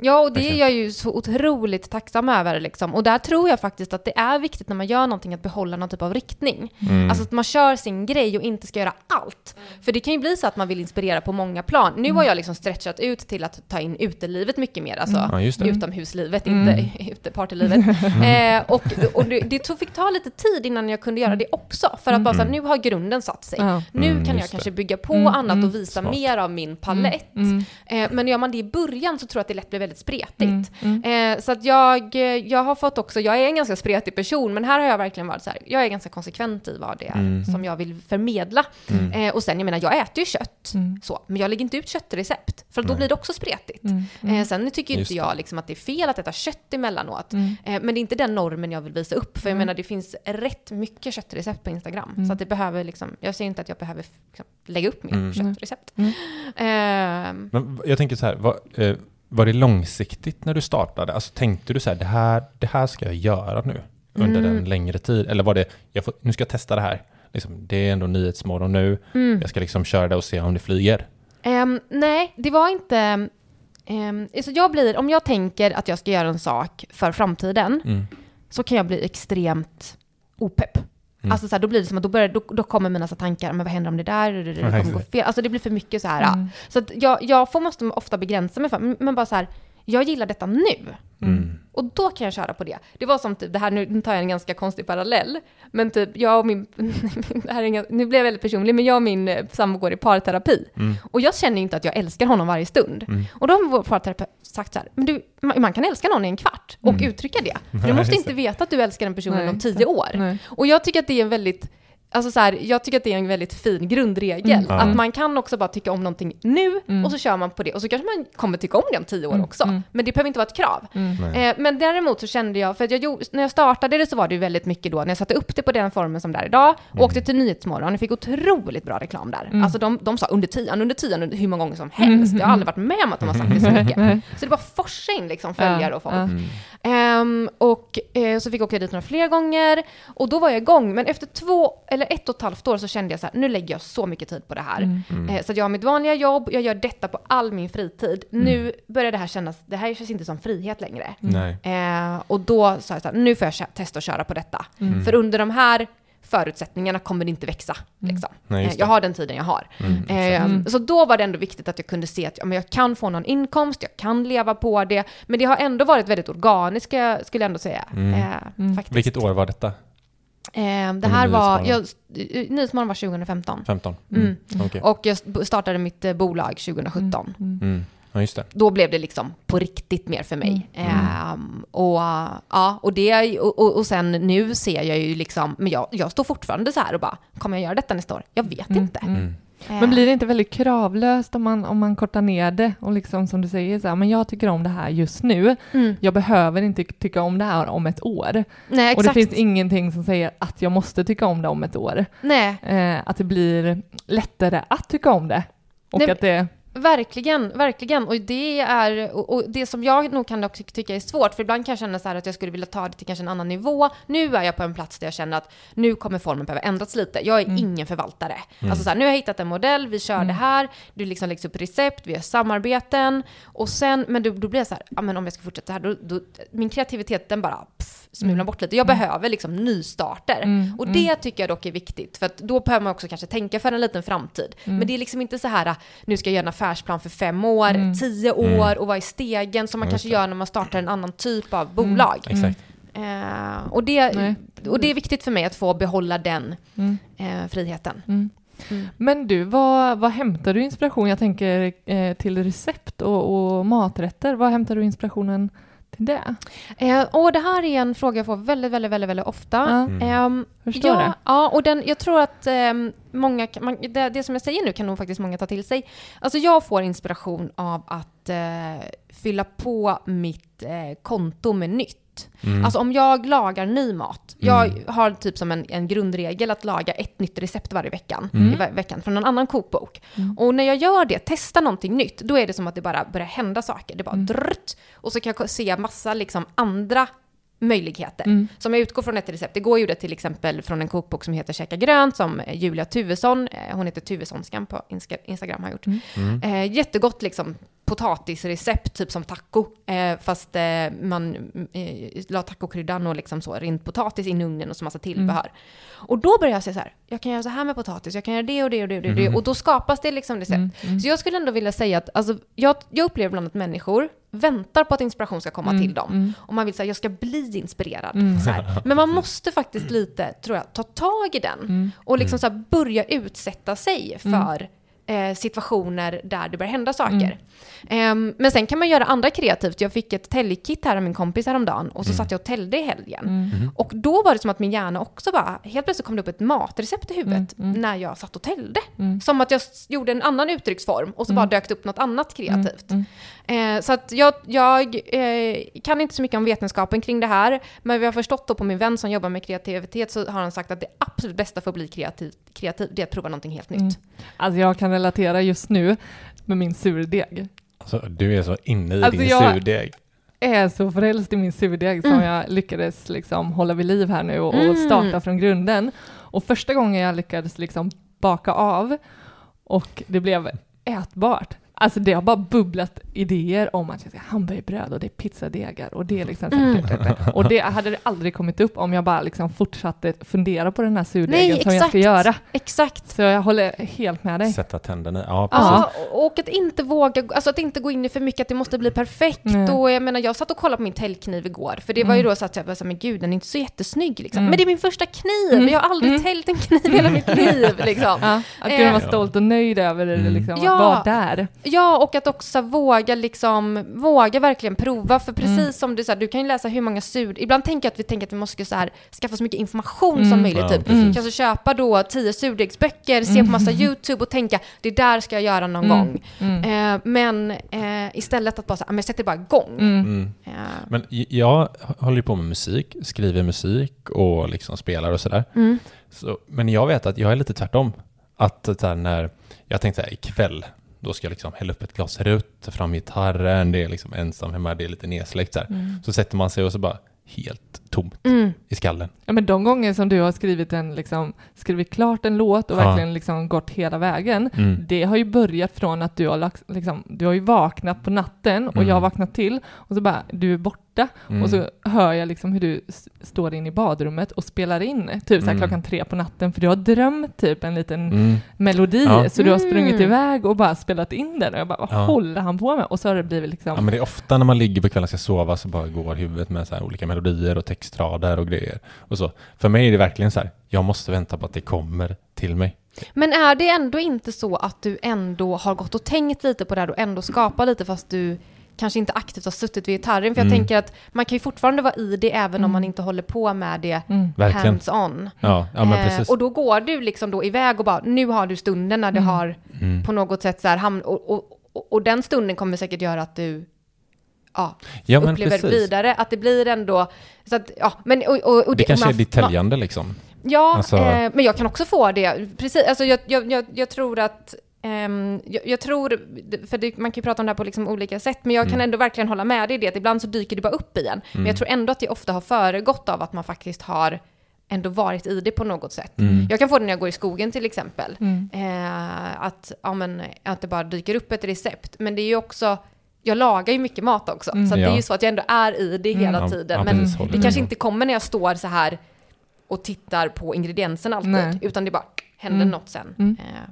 Ja, och det är jag ju så otroligt tacksam över. Liksom. Och där tror jag faktiskt att det är viktigt när man gör någonting att behålla någon typ av riktning. Mm. Alltså att man kör sin grej och inte ska göra allt. För det kan ju bli så att man vill inspirera på många plan. Nu Mm. har jag liksom stretchat ut till att ta in utelivet mycket mer, alltså ja just det. utomhuslivet, Mm. inte utepartylivet. eh, och och det, det tog- fick ta lite tid innan jag kunde göra det också. För att bara så här, nu har grunden satt sig. ja. Nu Mm, kan jag kanske det. bygga på Mm, annat mm. och visa Smart. mer av min palett. Mm, Eh, men gör man det i början så tror jag att det lätt blir väldigt spretigt. mm, mm. Eh, så att jag, eh, jag har fått också, jag är en ganska spretig person, men här har jag verkligen varit så här, jag är ganska konsekvent i vad det är Mm. som jag vill förmedla. Mm. Eh, och sen, jag menar, jag äter ju kött, Mm. så, men jag lägger inte ut köttrecept, för då Nej. blir det också spretigt. Mm, mm, Eh, sen tycker Just inte jag liksom att det är fel att äta kött emellanåt, mm. eh, men det är inte den normen jag vill visa upp, för jag Mm. menar det finns rätt mycket köttrecept på Instagram, Mm. så att det behöver liksom, jag säger inte att jag behöver liksom, lägga upp mer Mm. köttrecept. Mm. Eh, Men jag tänker så här, var, eh, var det långsiktigt när du startade? Alltså tänkte du så här, det här, det här ska jag göra nu under Mm. en längre tid? Eller var det, jag får, nu ska jag testa det här. Liksom, det är ändå Nyhetsmorgon nu, mm. jag ska liksom köra det och se om det flyger. Ehm, nej, det var inte... Um, så jag blir, om jag tänker att jag ska göra en sak för framtiden, Mm. så kan jag bli extremt opepp. Mm. Alltså så här, då blir det som att då, börjar, då, då kommer mina så tankar, men vad händer om det där, det, det, det Ja, kommer gå fel. Alltså det blir för mycket så här. Mm. Så att jag, jag får, måste ofta begränsa mig, för, men bara så här, jag gillar detta nu. Mm. Och då kan jag köra på det. Det var som typ, det här, nu tar jag en ganska konstig parallell, men typ jag och min, det här är en, ganska- nu blir jag väldigt personlig, men jag och min eh, sambo går i parterapi. Mm. Och jag känner inte att jag älskar honom varje stund. Mm. Och då har vår parterapeut sagt så här, men du, man, kan älska någon i en kvart och Mm. uttrycka det. För du måste inte veta att du älskar den personen Nej, om tio år. Nej. Och jag tycker att det är en väldigt Alltså så här, jag tycker att det är en väldigt fin grundregel. Mm. Att man kan också bara tycka om någonting nu Mm. och så kör man på det. Och så kanske man kommer tycka om det om tio år Mm. också. Mm. Men det behöver inte vara ett krav. Mm. Eh, men däremot så kände jag, för att jag när jag startade det så var det ju väldigt mycket då, när jag satte upp det på den formen som det är idag, Mm. åkte till Nyhetsmorgon och fick otroligt bra reklam där. Mm. Alltså de, de sa under tian, under tian, under hur många gånger som helst. Jag har aldrig varit med om att de har sagt det så mycket. Så det bara forsa in liksom följare och folk. Mm. Ehm, och eh, så fick jag åka dit några fler gånger och då var jag igång. Men efter två eller ett och ett halvt år så kände jag så här, nu lägger jag så mycket tid på det här. Mm. Mm. Eh, så jag har mitt vanliga jobb, jag gör detta på all min fritid. Nu börjar det här kännas, det här känns inte som frihet längre. Nej. Eh, och då sa jag så här, nu får jag testa att köra på detta. Mm. För under de här förutsättningarna kommer det inte växa. Mm. Liksom. Nej, Eh, jag har den tiden jag har. Mm. Eh, Mm. Så då var det ändå viktigt att jag kunde se att ja, men jag kan få någon inkomst, jag kan leva på det. Men det har ändå varit väldigt organiskt, skulle jag ändå säga. Mm. Eh, Mm. Vilket år var detta? Eh, det här var, jag, eh, Nyhetsmorgon var 2015. 15? Mm. Okej. Och jag st- startade mitt eh, bolag 2017. Mm. Mm. Ja, just det. Då blev det liksom på riktigt mer för mig. Mm. Ehm, och, ja, och, det, och, och, och sen nu ser jag ju liksom, men jag, jag står fortfarande så här och bara, kommer jag göra detta nästa år? Jag vet inte. Men blir det inte väldigt kravlöst om man, om man kortar ner det och liksom som du säger så här, men jag tycker om det här just nu. Mm. Jag behöver inte tycka om det här om ett år. Nej, Och det finns ingenting som säger att jag måste tycka om det om ett år. Nej, Eh, att det blir lättare att tycka om det. Och Nej, att det... Verkligen, verkligen. Och det är, och, det som jag nog kan också tycka är svårt, för ibland kan jag känna så att jag skulle vilja ta det till kanske en annan nivå. Nu är jag på en plats där jag känner att nu kommer formen behöva ändras lite. Jag är Mm. ingen förvaltare. Alltså så här, nu har jag hittat en modell, vi kör det här, du liksom läggs upp recept, vi gör samarbeten. Och sen, men då, då blir jag så här, ja men om jag ska fortsätta här, då, då, min kreativitet den bara pff, smular bort lite. Jag behöver liksom nystarter. Mm, Och det tycker jag dock är viktigt, för att då behöver man också kanske tänka för en liten framtid. Mm. Men det är liksom inte så här, nu ska jag göra en affärsplan för fem år, Mm. tio år och vara i stegen som man kanske gör när man startar en annan typ av bolag. Exakt. Eh, och, det, Nej. och det är viktigt för mig att få behålla den Mm. eh, friheten. Mm. Mm. Men du, vad, vad hämtar du inspiration? Jag tänker eh, till recept och, och maträtter. Vad hämtar du inspirationen till det? Eh, och det här är en fråga jag får väldigt, väldigt, väldigt, väldigt ofta. Ja, Mm. Ehm, förstår ja, det. Ja, och den, jag tror att ehm, många, man, det, det som jag säger nu kan nog faktiskt många ta till sig. Alltså jag får inspiration av att eh, fylla på mitt eh, konto med nytt. Mm. Alltså om jag lagar ny mat, jag Mm. har typ som en, en grundregel att laga ett nytt recept varje veckan, Mm. i ve- veckan från en annan kokbok. Mm. Och när jag gör det, testar någonting nytt, då är det som att det bara börjar hända saker. Det bara Mm. drrt, och så kan jag se massa liksom andra möjligheter. Mm. Som jag utgår från ett recept. Igår gjorde jag till exempel från en kokbok som heter Käka grönt som Julia Tuvesson, eh, hon heter Tuvessonskan på Insta- Instagram har gjort. Mm. Eh, jättegott liksom potatisrecept, typ som taco. Eh, fast eh, man eh, la tacokryddan och liksom så, rint potatis in i ugnen och så massa tillbehör. Och då började jag säga så här, jag kan göra så här med potatis, jag kan göra det och det och det och det. Mm. och då skapas det liksom recept. Mm. Mm. Så jag skulle ändå vilja säga att alltså, jag, jag upplever bland att människor väntar på att inspiration ska komma Mm. till dem. Mm. Och man vill säga, jag ska bli inspirerad. Mm. Men man måste faktiskt lite, tror jag, ta tag i den. Mm. Och liksom så här, börja utsätta sig Mm. för eh, situationer där det börjar hända saker. Mm. Ehm, men sen kan man göra andra kreativt. Jag fick ett täljkit här av min kompis häromdagen och så Mm. satt jag och täljde i helgen. Mm. Mhm. Och då var det som att min hjärna också bara, helt plötsligt kom det upp ett matrecept i huvudet Mm, mm. när jag satt och täljde. Mm. Som att jag gjorde en annan uttrycksform och så Mm. bara dök det upp något annat kreativt. Mm. Eh, så att jag, jag eh, kan inte så mycket om vetenskapen kring det här, men vi har förstått då på min vän som jobbar med kreativitet så har han sagt att det absolut bästa för att bli kreativ, kreativ det är att prova någonting helt nytt. Mm. Alltså jag kan relatera just nu med min surdeg. Alltså, du är så inne i Alltså, din jag- surdeg. är så frälst i min surdeg som Mm. jag lyckades liksom hålla vid liv här nu och, Mm. och starta från grunden. Och första gången jag lyckades liksom baka av och det blev ätbart. Alltså det har bara bubblat idéer om att jag ska ha hamburgerbröd och det är pizzadegar och det är liksom Mm. Och det hade det aldrig kommit upp om jag bara liksom fortsatte fundera på den här surdegen Nej, som jag ska göra. Exakt. Så jag håller helt med dig. Sätta tänderna. Ja, precis. Ja, och att inte våga, alltså att inte gå in i för mycket att det måste bli perfekt. Nej. Och jag menar, jag satt och kollade på min täljkniv igår, för det var ju då så att jag bara men gud, den är inte så jättesnygg liksom. Mm. Men det är min första kniv, Mm. jag har aldrig Mm. täljt en kniv i hela mitt liv liksom. Ja, att Eh, kunna vara stolt och nöjd över det, Mm. liksom, Ja. att vara där. Ja, och att också våga liksom, våga verkligen prova. För precis Mm. som du sa, du kan ju läsa hur många sur... Ibland tänker jag att vi tänker att vi måste så här, skaffa så mycket information Mm. som möjligt. Ja, typ. precis. Kanske köpa då tio surdegsböcker, se Mm. på massa YouTube och tänka det där ska jag göra någon Mm. gång. Mm. Eh, men eh, istället att bara säga, men jag sätter bara igång. Mm. Mm. Eh, Men jag håller ju på med musik, skriver musik och liksom spelar och sådär. mm. Så, men jag vet att jag är lite tvärtom. Att här, när jag tänkte så här, ikväll, då ska jag liksom hälla upp ett glas rött, ta fram gitarren, det är liksom ensam hemma, det är lite nedsläckt så. Mm. Så sätter man sig och så bara helt tomt Mm. i skallen. Ja, men de gånger som du har skrivit en, liksom, skrivit klart en låt och Ja. verkligen liksom gått hela vägen, Mm. det har ju börjat från att du har, liksom, du har ju vaknat på natten och Mm. jag har vaknat till och så bara, du är borta Mm. och så hör jag liksom hur du står in i badrummet och spelar in, typ så här Mm. klockan tre på natten, för du har drömt typ en liten Mm. melodi, Ja. så du har Mm. sprungit iväg och bara spelat in den och jag bara, vad Ja. håller han på med? Och så har det blivit liksom, Ja, men det är ofta när man ligger på kvällen och ska sova så bara går huvudet med så här olika melodier och textrader och grejer. Och så. För mig är det verkligen så här, jag måste vänta på att det kommer till mig. Men är det ändå inte så att du ändå har gått och tänkt lite på det här och ändå skapar lite fast du kanske inte aktivt har suttit vid gitarren? För jag Mm. tänker att man kan ju fortfarande vara i det även om man inte håller på med det Mm. Hands-on. Ja, ja men Eh, precis. och då går du liksom då iväg och bara, nu har du stunden när det Mm. har Mm. på något sätt så här hamn, och, och, och, och den stunden kommer säkert göra att du ja, Ja, upplever precis. vidare, att det blir ändå, så att, ja, men och, och, och Det kanske och är man- ditt täljande liksom. Ja, Alltså- eh, men jag kan också få det. Precis, alltså jag, jag, jag, jag tror att ehm, jag, jag tror, för det, man kan ju prata om det här på liksom olika sätt, men jag kan Mm. ändå verkligen hålla med dig i det, att ibland så dyker det bara upp igen. Men Mm. jag tror ändå att det ofta har föregått av att man faktiskt har ändå varit i det på något sätt. Mm. Jag kan få det när jag går i skogen till exempel. Mm. Eh, att, ja, men, att det bara dyker upp ett recept. Men det är ju också, jag lagar ju mycket mat också. Mm. Så att det är ju så att jag ändå är i det hela tiden. ja, men precis, det kanske inte kommer när jag står så här och tittar på ingredienserna alltid. Nej. Utan det bara händer Mm. något sen. Mm. Eh,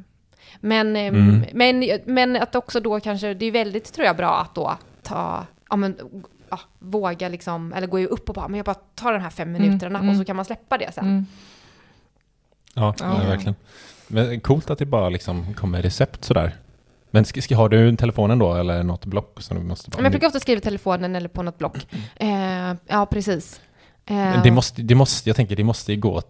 men, eh, Mm. men, men att också då kanske, det är väldigt tror jag bra att då ta, ja men ja, våga liksom, eller gå upp och bara, men jag bara tar de här fem Mm, minuterna mm. och så kan man släppa det sen. Mm. Ja, Ja. verkligen. Men coolt att det bara liksom kommer recept sådär. Men ska, ska, har du telefonen då eller något block som du måste bara... Men jag brukar ofta skriva telefonen eller på något block. Eh, ja, precis. Eh, Men det måste, det måste, jag tänker det måste ju gå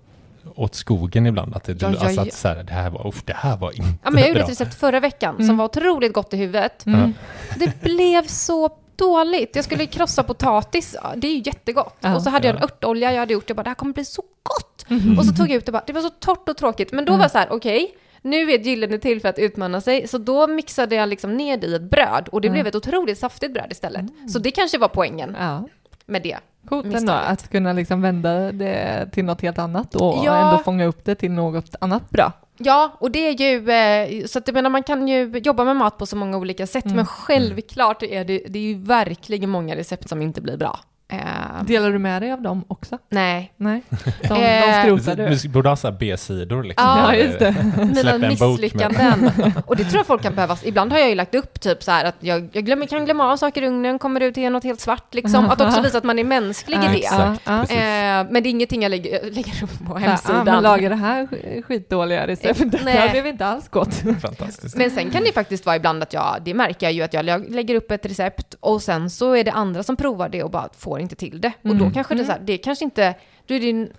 åt, skogen ibland. Att det, Ja, ja, alltså ja. att så här, det här var, uff, det här var inte ja, men jag gjorde bra. ett recept förra veckan Mm. som var otroligt gott i huvudet. Mm. Det blev så dåligt. Jag skulle krossa potatis, ja, det är ju jättegott. Ja. och så hade jag en Ja. örtolja jag hade gjort, jag bara det här kommer bli så gott. Mm. Och så tog jag ut det bara, det var så torrt och tråkigt. Men då Mm. var jag så här, okej, nu är ett gyllene till för att utmana sig. Så då mixade jag liksom ner det i ett bröd och det Mm. blev ett otroligt saftigt bröd istället. Så det kanske var poängen Ja. med det. Coolt ändå att kunna liksom vända det till något helt annat och Ja. ändå fånga upp det till något annat bra. Ja, och det är ju, eh, så att jag menar man kan ju jobba med mat på så många olika sätt, Mm. men självklart är det, det är ju verkligen många recept som inte blir bra. Eh, Delar du med dig av dem också? nej. Nej, de, de Eh, skrotar du. Vi borde ha så här B-sidor liksom. Ja, just det. Mina misslyckanden. Och det tror jag folk kan behöva. Ibland har jag ju lagt upp typ så här att jag, jag glömmer, kan glömma av saker i ugnen, kommer ut till något helt svart liksom. Att också visa att man är mänsklig i det. exakt. Ja, ja. Eh, men det är ingenting jag lägger, lägger upp på Ja, hemsidan. men laga det här sk- skitdåliga receptet. Det Nej. här blev inte alls gott. Fantastiskt. Men sen kan det faktiskt vara ibland att jag, det märker jag ju att jag lä- lägger upp ett recept och sen så är det andra som provar det och bara får inte till det. Och då Mm. kanske det är så här, det kanske inte, då är det,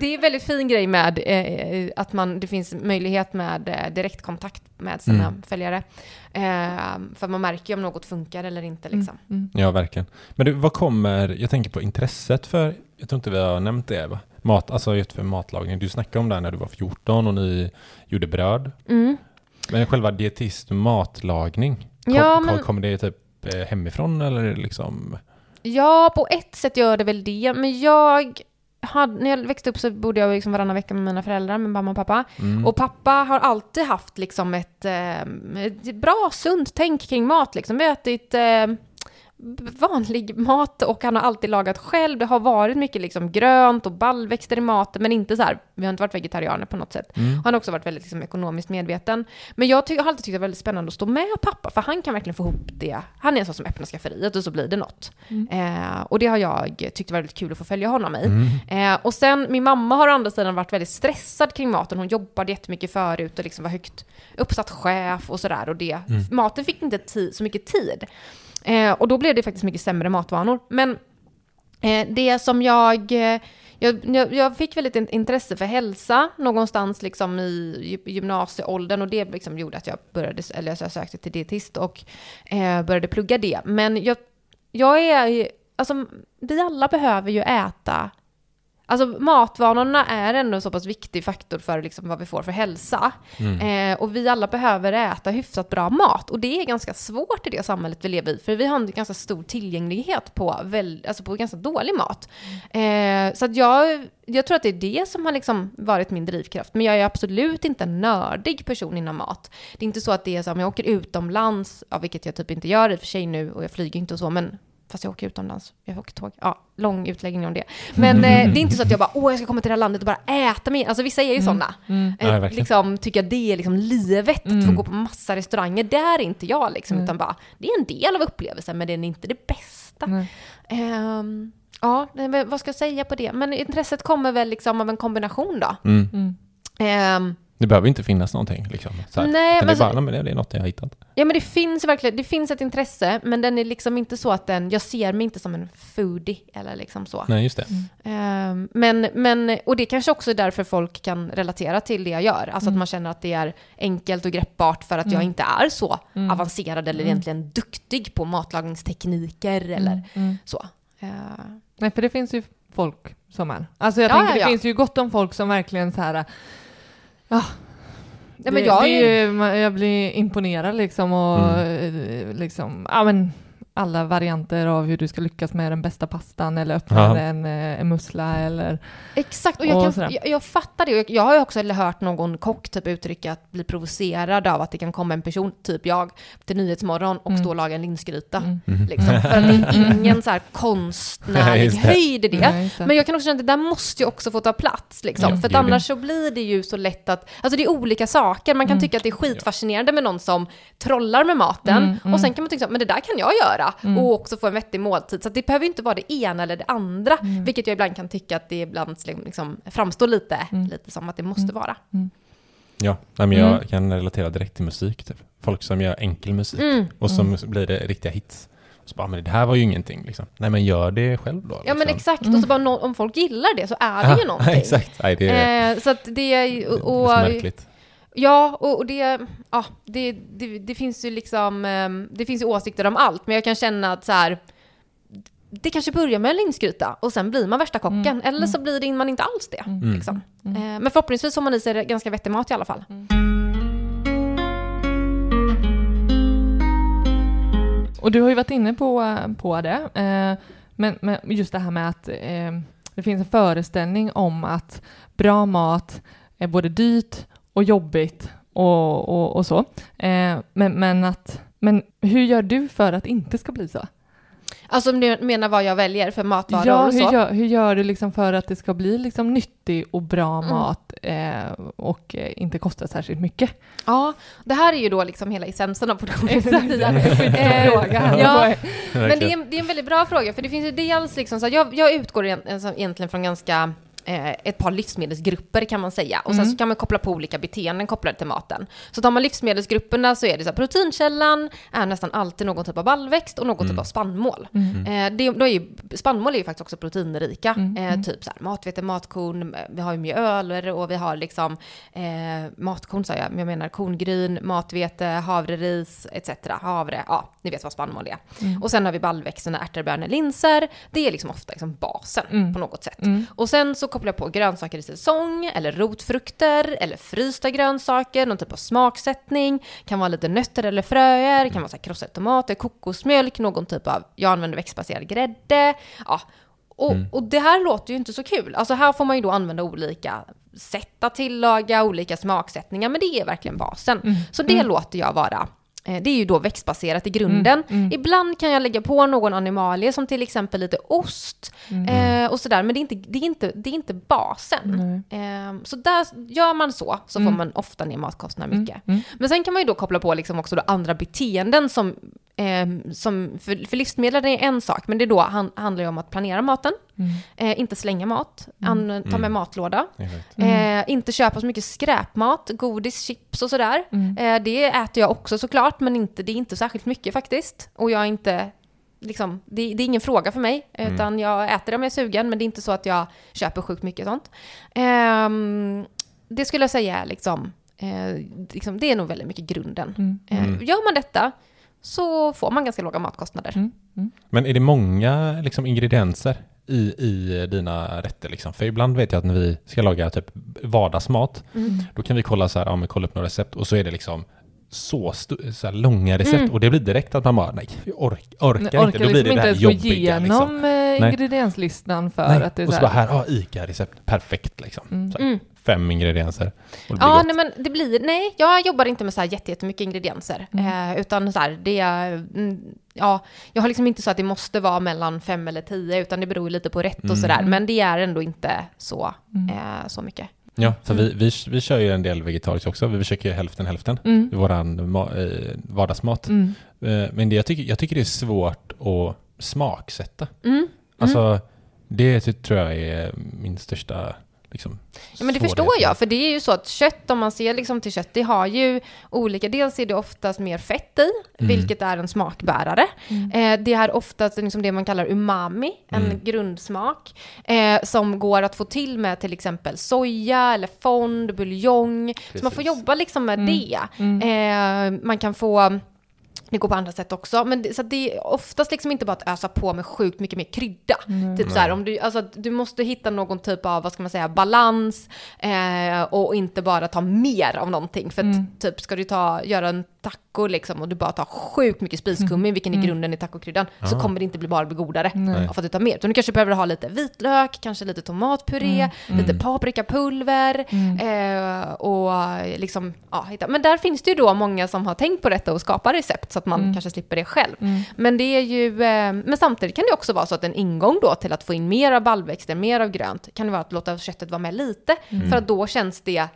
det, är en väldigt fin grej med eh, att man, det finns möjlighet med eh, direktkontakt med sina Mm. följare. Eh, för man märker ju om något funkar eller inte liksom. Mm. Ja, verkligen. Men du, vad kommer, jag tänker på intresset för, jag tror inte vi har nämnt det va? Mat, alltså just för matlagning. Du snackade om det här när du var 14 och ni gjorde bröd. Mm. Men själva dietist matlagning, kom, Ja, kom, men- kommer det typ eh, hemifrån eller liksom? Ja, på ett sätt gör det väl det, men jag hade, när jag växte upp så bodde jag liksom varannan vecka med mina föräldrar, med mamma och pappa. Mm. Och pappa har alltid haft liksom ett, eh, ett bra, sunt tänk kring mat. Liksom. Vi har ätit eh, vanlig mat och han har alltid lagat själv. Det har varit mycket liksom grönt och baljväxter i maten, men inte så här, vi har inte varit vegetarianer på något sätt. Mm. Han har också varit väldigt liksom, ekonomiskt medveten. Men jag ty- har alltid tyckt det var väldigt spännande att stå med pappa, för han kan verkligen få ihop det. Han är en sån som öppnar skafferiet och så blir det något. Mm. Eh, och det har jag tyckt var väldigt kul att få följa honom i. Mm. Eh, och sen, min mamma har å andra sidan varit väldigt stressad kring maten. Hon jobbade jättemycket förut och liksom var högt uppsatt chef och sådär. Och det, Mm. maten fick inte så mycket tid. Eh, och då blev det faktiskt mycket sämre matvanor. Men eh, det som jag, eh, jag, jag... Jag fick väldigt intresse för hälsa någonstans liksom i gymnasieåldern och det liksom gjorde att jag började, eller jag sökte till dietist och eh, började plugga det. Men jag, jag är, alltså vi alla behöver ju äta Alltså matvanorna är ändå en så pass viktig faktor för liksom vad vi får för hälsa. Mm. Eh, och vi alla behöver äta hyfsat bra mat. Och det är ganska svårt i det samhället vi lever i. För vi har en ganska stor tillgänglighet på, väl, alltså på ganska dålig mat. Eh, så att jag, jag tror att det är det som har liksom varit min drivkraft. Men jag är absolut inte en nördig person inom mat. Det är inte så att det är så om jag åker utomlands, ja, vilket jag typ inte gör i och för sig nu, och jag flyger inte och så, men Fast jag åker utomlands, jag åker tåg. Ja, lång utläggning om det. Men eh, det är inte så att jag bara, åh jag ska komma till det här landet och bara äta mig. Alltså vissa är ju sådana. Mm. Eh, verkligen. liksom tycker att det är liksom livet, att få Mm. gå på massa restauranger. Där är inte jag liksom, Mm. utan bara, det är en del av upplevelsen, men det är inte det bästa. Ehm, ja, vad ska jag säga på det? Men intresset kommer väl liksom av en kombination då. Mm. Mm. Det behöver inte finnas någonting liksom. Så här. Nej, Utan men det, är bara, "Nej, men det är något jag har hittat. Ja men det finns verkligen, det finns ett intresse, men den är liksom inte så att den, jag ser mig inte som en foodie eller liksom så. Nej, just det. Ehm, men, men, och det kanske också är därför folk kan relatera till det jag gör. Alltså Mm. att man känner att det är enkelt och greppbart för att jag Mm. inte är så Mm. avancerad eller Mm. egentligen duktig på matlagningstekniker eller Mm. Mm. så. Nej, för det finns ju folk som är. Alltså jag Ja, tänker, ja, det ja. finns ju gott om folk som verkligen så här... Ja, det, men jag det är ju, jag blir imponerad liksom och Mm. eh, liksom, ja men alla varianter av hur du ska lyckas med den bästa pastan eller öppna Ja. en, eh, en mussla eller... Exakt, och jag, Och kan, jag, jag fattar det. Och Jag, jag har ju också hört någon kock typ uttrycka att bli provocerad av att det kan komma en person, typ jag, till Nyhetsmorgon och Mm. stå och laga en linsgryta. Mm. Mm. Liksom, för att det är ingen så här konstnärlig höjd i det. Nej. Men jag kan också känna att det där måste ju också få ta plats. Liksom. Ja, för att annars så blir det ju så lätt att... Alltså det är olika saker. Man kan Mm. tycka att det är skitfascinerande med någon som trollar med maten. Mm, mm. Och sen kan man tycka att men det där kan jag göra. Mm. Och också få en vettig måltid. Så att det behöver inte vara det ena eller det andra. Mm. Vilket jag ibland kan tycka att det ibland liksom framstår lite, Mm. lite som att det måste Mm. vara. Ja, nej, men jag Mm. kan relatera direkt till musik. Typ. Folk som gör enkel musik Mm. och som blir det riktiga hits. Och så bara, men det här var ju ingenting. Liksom. Nej, men gör det själv då. Ja men liksom. exakt. Mm. Och så bara om folk gillar det så är det ju någonting. exakt. Nej, det är, Eh, så att det är ju... det är Och, så märkligt. Ja, och, och det, ja, det, det, det finns ju liksom, ehm, det finns ju åsikter om allt, men jag kan känna att så här, det kanske börjar med en linsgryta och sen blir man värsta kocken, Mm, eller så blir det man inte alls det. Mm. Liksom. Mm. Eh, men förhoppningsvis får man i sig ganska vettig mat i alla fall. Och du har ju varit inne på, på det, eh, men, men just det här med att eh, det finns en föreställning om att bra mat är både dyrt och jobbigt och, och, och så. Eh, men, men, att, men hur gör du för att det inte ska bli så? Alltså om du menar vad jag väljer för matvaror Ja, och så. hur gör, hur gör du liksom för att det ska bli liksom nyttig och bra Mm. mat eh, och eh, inte kosta särskilt mycket? Ja, det här är ju då liksom hela essensen av produktionen. Exakt, Tia. en fråga här. ja, Men det är, en, det är en väldigt bra fråga, för det finns ju dels liksom så här, jag, jag utgår egent- egentligen från ganska eh, ett par livsmedelsgrupper kan man säga. Och sen Mm. så kan man koppla på olika beteenden kopplade till maten. Så tar man livsmedelsgrupperna så är det så här, proteinkällan är nästan alltid någon typ av ballväxt och någon typ Mm. av spannmål. Mm. Eh, det, då är ju, spannmål är ju faktiskt också proteinrika. Mm, Eh, mm. typ så här, matvete, matkorn, eh, vi har ju mjöler och vi har liksom eh, matkorn sa jag, men jag menar korngryn, matvete, havreris etc. Havre, ja, ni vet vad spannmål är. Mm. Och sen har vi baljväxterna, ärtor, bönor, linser. Det är liksom ofta liksom basen på något sätt. Och sen så kopplar jag på grönsaker i säsong, eller rotfrukter, eller frysta grönsaker, någon typ av smaksättning. Kan vara lite nötter eller fröer, kan vara så krossade tomater, kokosmjölk, någon typ av, jag använder växtbaserad grädde. Ja. Och, Mm. och det här låter ju inte så kul. Alltså här får man ju då använda olika sätt att tillaga, olika smaksättningar, men det är verkligen basen. Mm. Så det Mm. låter jag vara det är ju då växtbaserat i grunden. Mm, mm. Ibland kan jag lägga på någon animalie som till exempel lite ost Mm. eh, och sådär, men det är inte, det är inte, det är inte basen. Eh, så där, gör man så, så Mm. får man ofta ner matkostnaderna mycket. Mm. Men sen kan man ju då koppla på liksom också andra beteenden som, eh, som för, för livsmedel är en sak, men det då han, handlar ju om att planera maten, Mm. eh, inte slänga mat, an, ta med Mm. matlåda. Mm. eh, inte köpa så mycket skräpmat, godis, chips och sådär. Mm. Eh, det äter jag också såklart, men inte, det är inte särskilt mycket faktiskt. Och jag är inte, liksom, det, det är ingen fråga för mig, Mm. utan jag äter det om jag är sugen, men det är inte så att jag köper sjukt mycket sånt. Ehm, det skulle jag säga är liksom, eh, liksom, det är nog väldigt mycket grunden. Mm. Eh, Mm. Gör man detta så får man ganska låga matkostnader. Mm. Mm. Men är det många liksom, ingredienser i, i dina rätter? Liksom? För ibland vet jag att när vi ska laga typ vardagsmat, Mm. då kan vi kolla så här, ja men kolla upp några recept och så är det liksom så, så här långa recept Mm. och det blir direkt att man bara nej, jag ork, orkar Jag inte. orkar Då blir liksom det inte det här ens gå jobbiga. Liksom. igenom eh, ingredienslistan för Nej. att det är och så så bara här. här, ja ICA-recept, perfekt liksom. Mm. Mm. Fem ingredienser. Ja, gott. nej, men det blir, nej, jag jobbar inte med så här jätte- jättemycket ingredienser. Mm. Eh, utan så här, det är, mm, ja, jag har liksom inte så att det måste vara mellan fem eller tio, utan det beror lite på rätt Mm. och sådär. Mm. Men det är ändå inte så, Mm. eh, så mycket. Ja, för vi, vi, vi kör ju en del vegetariskt också. Vi försöker ju hälften hälften Mm. i våran ma- eh, vardagsmat. Mm. Eh, Men det, jag, tycker, jag tycker det är svårt att smaksätta. Mm. Alltså, det tror jag är min största liksom Ja, men det förstår jag, för det är ju så att kött, om man ser liksom till kött, det har ju olika, dels är det oftast mer fett i, Mm. vilket är en smakbärare. Eh, det är oftast liksom det man kallar umami, en Mm. grundsmak, eh, som går att få till med till exempel soja eller fond, buljong. Så man får Precis. jobba liksom med Mm. det. Eh, man kan få det går på andra sätt också. Men det, så att det är oftast liksom inte bara att ösa på med sjukt mycket mer krydda. Typ så här, om du, alltså, du måste hitta någon typ av, vad ska man säga, balans eh, och inte bara ta mer av någonting. För att typ ska du ta, göra en taco liksom och du bara tar sjukt mycket spiskummi, vilken är grunden i tacokryddan, så Ah. kommer det inte bli bara bli godare Nej. av att du tar mer. Utan du kanske behöver ha lite vitlök, kanske lite tomatpuré, lite paprikapulver eh, och liksom, ja, hitta. Men där finns det ju då många som har tänkt på detta och skapar recept så att man kanske slipper det själv. Men det är ju, eh, men samtidigt kan det också vara så att en ingång då till att få in mer av baljväxter, mer av grönt, kan det vara att låta köttet vara med lite, för att då känns det,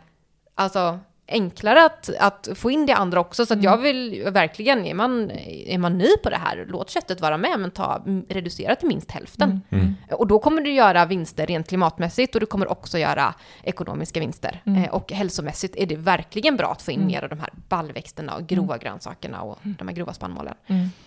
alltså enklare att, att få in det andra också. Så att jag vill verkligen, är man, är man ny på det här, låt köttet vara med, men ta, reducera till minst hälften. Mm. Och då kommer du göra vinster rent klimatmässigt och du kommer också göra ekonomiska vinster. Eh, och hälsomässigt är det verkligen bra att få in mer av de här baljväxterna och grova grönsakerna och de här grova spannmålen.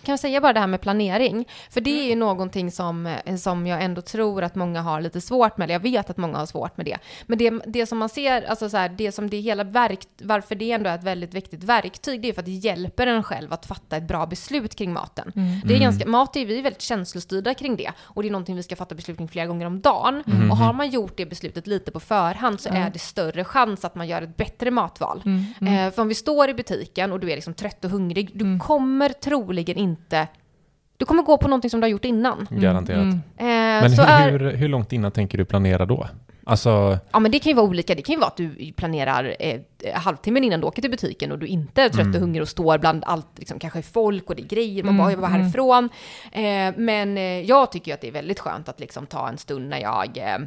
Kan jag säga bara det här med planering? För det är ju någonting som, eh, som jag ändå tror att många har lite svårt med. eller Jag vet att många har svårt med det. Men det, det som man ser, alltså så här, det som det hela verk, varför det ändå är ett väldigt viktigt verktyg, det är för att det hjälper en själv att fatta ett bra beslut kring maten. Det är ganska, mat är vi är väldigt känslostyrda kring det. Och det är någonting vi ska fatta beslut kring flera gånger om dagen. Och har man gjort det beslutet lite på förhand så är det större chans att man gör ett bättre matval. Eh, för om vi står i butiken och du är liksom trött och hungrig, du kommer troligen inte du kommer gå på någonting som du har gjort innan. Garanterat. Mm. Eh, Men så hur, är, hur, hur långt innan tänker du planera då? Alltså, Ja men det kan ju vara olika. Det kan ju vara att du planerar eh, halvtimmen innan du åker till butiken och du inte är trött Mm. och hungrig och står bland allt, liksom, kanske folk och det är grejer, man Mm, bara, jag vill vara mm. härifrån. Eh, men eh, jag tycker ju att det är väldigt skönt att liksom ta en stund när jag eh, eh,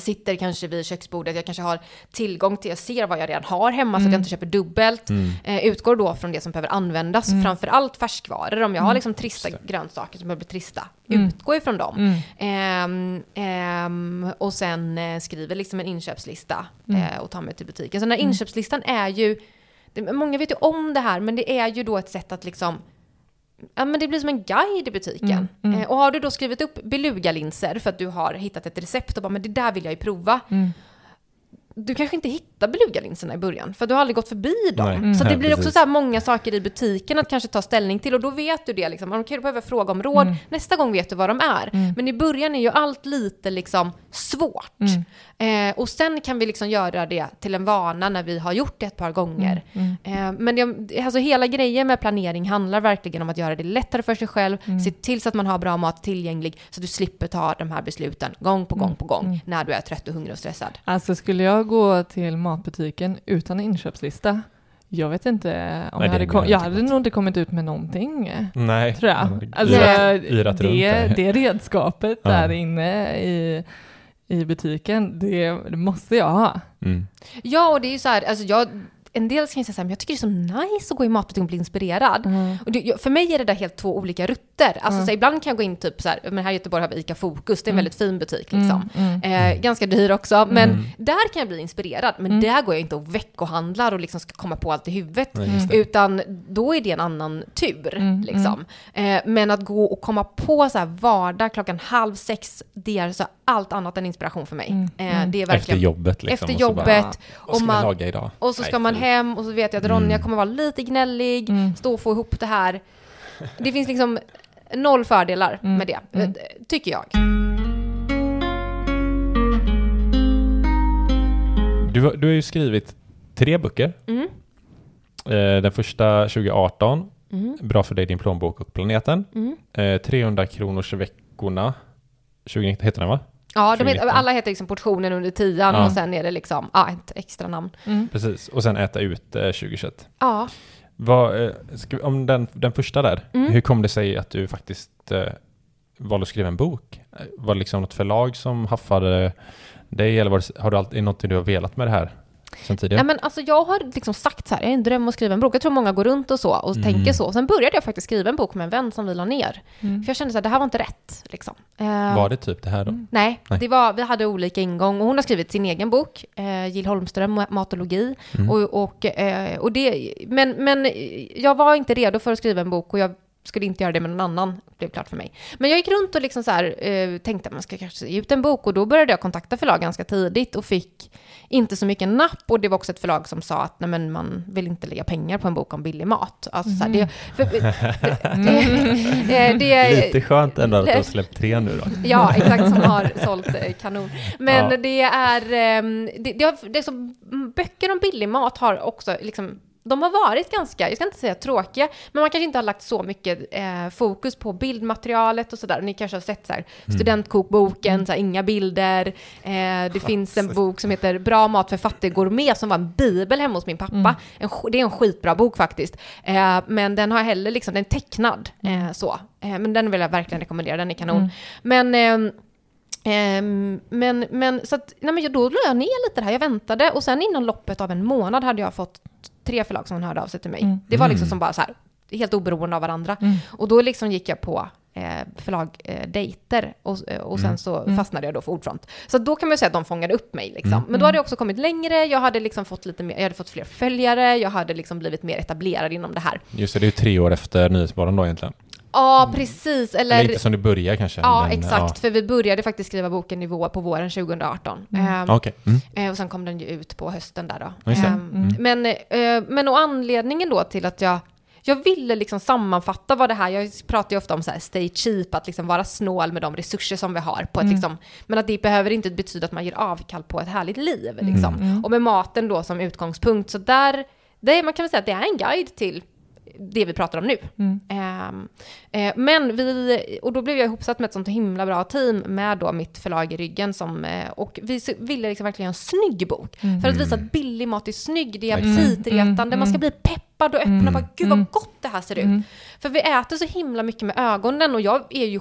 Sitter kanske vid köksbordet, jag kanske har tillgång till, jag ser vad jag redan har hemma så att jag Mm. inte köper dubbelt. Eh, utgår då från det som behöver användas, Mm. framför allt färskvaror. Om jag har liksom trista grönsaker som behöver bli trista, Mm. utgå ifrån dem. Mm. Ehm, ehm, och sen eh, skriver liksom en inköpslista Mm. eh, och tar mig till butiken. Så den här inköpslistan är ju, det, många vet ju om det här, men det är ju då ett sätt att liksom Ja, men det blir som en guide i butiken. Mm, mm. Eh, och har du då skrivit upp belugalinser för att du har hittat ett recept och bara, men det där vill jag ju prova. Mm. Du kanske inte hittar belugalinserna i början, för du har aldrig gått förbi dem. Nej. Mm. Så det blir också precis. så här många saker i butiken att kanske ta ställning till och då vet du det liksom. Okej, du behöver fråga om råd. Mm. Nästa gång vet du vad de är. Mm. Men i början är ju allt lite liksom svårt. Mm. Eh, och sen kan vi liksom göra det till en vana när vi har gjort det ett par gånger. Mm. Eh, men det, alltså hela grejen med planering handlar verkligen om att göra det lättare för sig själv, Mm. se till så att man har bra mat tillgänglig så att du slipper ta de här besluten gång på gång på gång Mm. när du är trött och hungrig och stressad. Alltså skulle jag gå till matbutiken utan inköpslista, jag vet inte om Nej, jag hade det kom, går jag inte hade nog inte kommit ut med någonting. nej. Tror jag. Alltså, yrat- yrat det, det redskapet Ja. där inne i, i butiken, det, det måste jag ha. Mm. Ja, och det är ju så här, alltså jag, en del kan ju säga så här, men jag tycker det är så nice att gå i matbutiken och bli inspirerad. Och det, för mig är det där helt två olika rutter. Alltså Mm. så ibland kan jag gå in typ så här, men här i Göteborg har vi ICA Fokus, det är en Mm. väldigt fin butik liksom. Mm, mm. Eh, ganska dyr också, men Mm. där kan jag bli inspirerad. Men Mm. där går jag inte och veckohandlar och liksom ska komma på allt i huvudet. Utan då är det en annan tur. Mm, liksom. Eh, men att gå och komma på så här vardag klockan halv sex, det är så allt annat än inspiration för mig. Mm, Eh, mm. det är Efter verkligen jobbet liksom. efter bara, jobbet. Vad ska och man- vi laga idag? Och så ska Nej, man. Hem och så vet jag att Ronja Mm. kommer vara lite gnällig, Mm. stå och få ihop det här. Det finns liksom noll fördelar Mm. med det, Mm. eh, tycker jag. Du, du har ju skrivit tre böcker. Mm. Eh, den första 2018, Mm. Bra för dig, din plånbok och planeten. Mm. Eh, 300 kronors veckorna, 2019 heter den va? Ja, de heter, 2019. alla heter liksom portionen under tian Ja. och sen är det liksom ja, ett extra namn. Mm. Precis, och sen äta ut eh, 2021. Ja, Vad, eh, ska, vi- om den, den första där, Mm. hur kom det sig att du faktiskt eh, valde att skriva en bok? Eh, Var det liksom något förlag som haffade dig eller var det, har du alltid något du har velat med det här? Sen tidigare? Nej, men alltså jag har liksom sagt så här, jag har en dröm att skriva en bok. Jag tror många går runt och så och Mm. tänker så. Sen började jag faktiskt skriva en bok med en vän som vi la ner. Mm. För jag kände så här, det här var inte rätt. Liksom. Eh, Var det typ det här då? Nej, Nej. Det var, vi hade olika ingång och hon har skrivit sin egen bok, eh, Jill Holmström, Ma- Matologi. Mm. Och, och, eh, och det, men, men jag var inte redo för att skriva en bok och jag skulle inte göra det med någon annan, blev klart för mig. Men jag gick runt och liksom så här, eh, tänkte att man ska kanske ge ut en bok och då började jag kontakta förlag ganska tidigt och fick inte så mycket napp och det var också ett förlag som sa att nej men man vill inte lägga pengar på en bok om billig mat. Alltså, så här, det, för, det, det, det, Lite skönt ändå att du har släppt tre nu då. Ja, exakt, som har sålt eh, kanon. Men Ja. det är, ehm, det, det, har, det är så, mm, böcker om billig mat har också liksom de har varit ganska, jag ska inte säga tråkiga, men man kanske inte har lagt så mycket eh, fokus på bildmaterialet och sådär. Ni kanske har sett så här, studentkokboken, så här, inga bilder. Eh, det finns en bok som heter Bra mat för fattig gourmet som var en bibel hemma hos min pappa. En, sk- det är en skitbra bok faktiskt. Eh, men den har heller liksom, den är tecknad eh, så. Eh, men den vill jag verkligen rekommendera, den är kanon. Men ehm, Ehm, men, men så att, nej men då la jag ner lite det här, jag väntade och sen inom loppet av en månad hade jag fått tre förlag som hörde av sig till mig. Mm. Det var liksom Mm. som bara så här, helt oberoende av varandra. Mm. Och då liksom gick jag på eh, förlag eh, dejter och, eh, och sen Mm. så Mm. fastnade jag då för Ordfront. Så då kan man ju säga att de fångade upp mig liksom. Mm. Men då hade jag också kommit längre, jag hade liksom fått lite mer, jag hade fått fler följare, jag hade liksom blivit mer etablerad inom det här. Just det, det är ju tre år efter Nyhetsmorgon då egentligen. Ja, precis. Eller, Eller, inte som det börjar kanske. ja, men, exakt. För vi började faktiskt skriva boken Nivå på våren 2018. Mm. Ehm, Ja, okej. Mm. Eh, och sen kom den ju ut på hösten där då. Ja, Mm. Men, eh, men och anledningen då till att jag jag ville liksom sammanfatta vad det här, jag pratar ju ofta om så här stay cheap, att liksom vara snål med de resurser som vi har. På ett Mm. liksom, men att det behöver inte betyda att man ger avkall på ett härligt liv. Liksom. Mm. Och med maten då som utgångspunkt, så där, det, man kan väl säga att det är en guide till det vi pratar om nu. Mm. Ehm, eh, men vi, och då blev jag ihopsatt med ett sånt himla bra team med då mitt förlag i ryggen som, eh, och vi ville liksom verkligen göra en snygg bok. Mm. För att visa att billig mat är snygg, det är Mm. aptitretande, Mm. man ska bli peppad och öppen och Mm. bara gud vad Mm. gott det här ser ut. Mm. För vi äter så himla mycket med ögonen och jag är ju,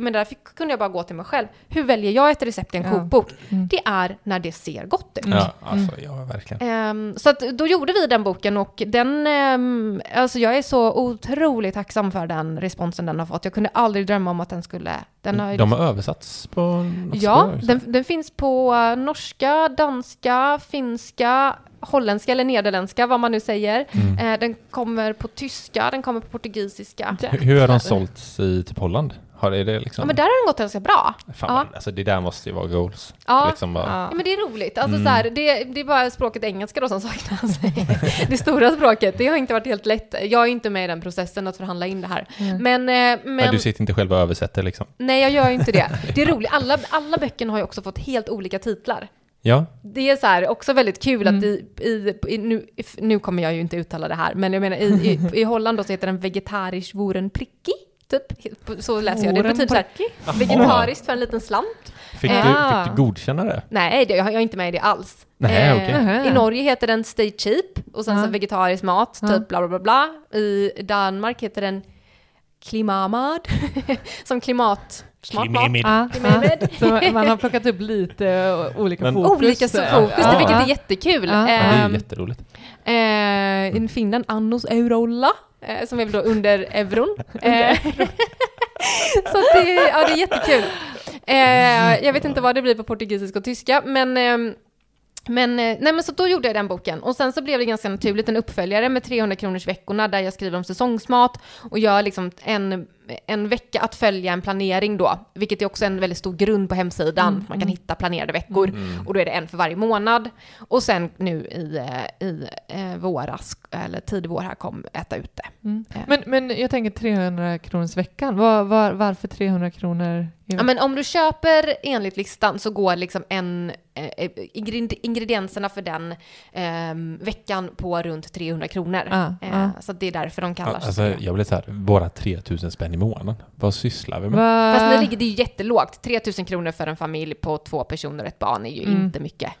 men därför kunde jag bara gå till mig själv. Hur väljer jag ett recept i en Ja. kokbok? Mm. Det är när det ser gott ut. Ja, alltså, ja, verkligen. Ehm, så att då gjorde vi den boken och den, ehm, alltså jag är så otroligt tacksam för den responsen den har fått. Jag kunde aldrig drömma om att den skulle, den har De har översatts på något Ja, så. den, den finns på norska, danska, finska, holländska eller nederländska, vad man nu säger. Mm. Eh, den kommer på tyska, den kommer på portugisiska. Hur- Hur har de sålts i typ Holland? Har är det liksom... Ja, men där har den gått ganska bra. Fan, ja. alltså, det där måste ju vara goals. Ja. Liksom bara, Ja, men det är roligt. Alltså, Mm. så här, det, det är bara språket engelska då som saknas. det stora språket. Det har inte varit helt lätt. Jag är inte med i den processen att förhandla in det här. Mm. Men, eh, men du sitter inte själv och översätter liksom. nej, jag gör ju inte det. Det är roligt. Alla, alla böckerna har ju också fått helt olika titlar. Ja, Det är så här också väldigt kul Mm. att i, i, i nu, nu kommer jag ju inte uttala det här, men jag menar i, i, i Holland då så heter den vegetarisch voren pricky, typ. Så läser jag det. Det är typ så här, vegetariskt för en liten slant. fick, Eh, du, ah. fick du godkänna det? Nej, det, jag jag är inte med i det alls. Nej, okej. Nähä. I Norge heter den Stay Cheap och sen Ja. så vegetarisk mat, Ja. typ bla bla bla bla. I Danmark heter den Klimamad, som klimatsmart mat. Ja, Klimamed. ja. Så man har plockat upp lite olika Men- fokus. Olika eh, fokus, ja. vilket är jättekul. Ja. Ja, det är Ehm, ju jätteroligt. Eh, I Finland, Annos Eurolla, eh, som är väl då under euron. Eh, så det, ja, det är jättekul. Eh, jag vet inte vad det blir på portugisiska och tyska, men ehm, men, nej men så då gjorde jag den boken och sen så blev det ganska naturligt en uppföljare med 300 kronors veckorna där jag skriver om säsongsmat och gör liksom en, en vecka att följa en planering då, vilket är också en väldigt stor grund på hemsidan. Mm, Man kan mm. hitta planerade veckor Mm. och då är det en för varje månad. Och sen nu i, i eh, våras, eller tidig vår här, kom Äta ute. Mm. Men, men jag tänker 300 kronors veckan. Var, var, varför 300 kronor Ja, men om du köper enligt listan så går liksom en, eh, ingred- ingredienserna för den eh, veckan på runt 300 kronor. Ja, eh, ja. Så det är därför de sig alltså, det. jag blir så här, bara 3000 spänn i månaden. Vad sysslar vi med? Va? Fast det ligger det är ju jättelågt. 3000 kronor för en familj på två personer och ett barn är ju Mm. inte mycket.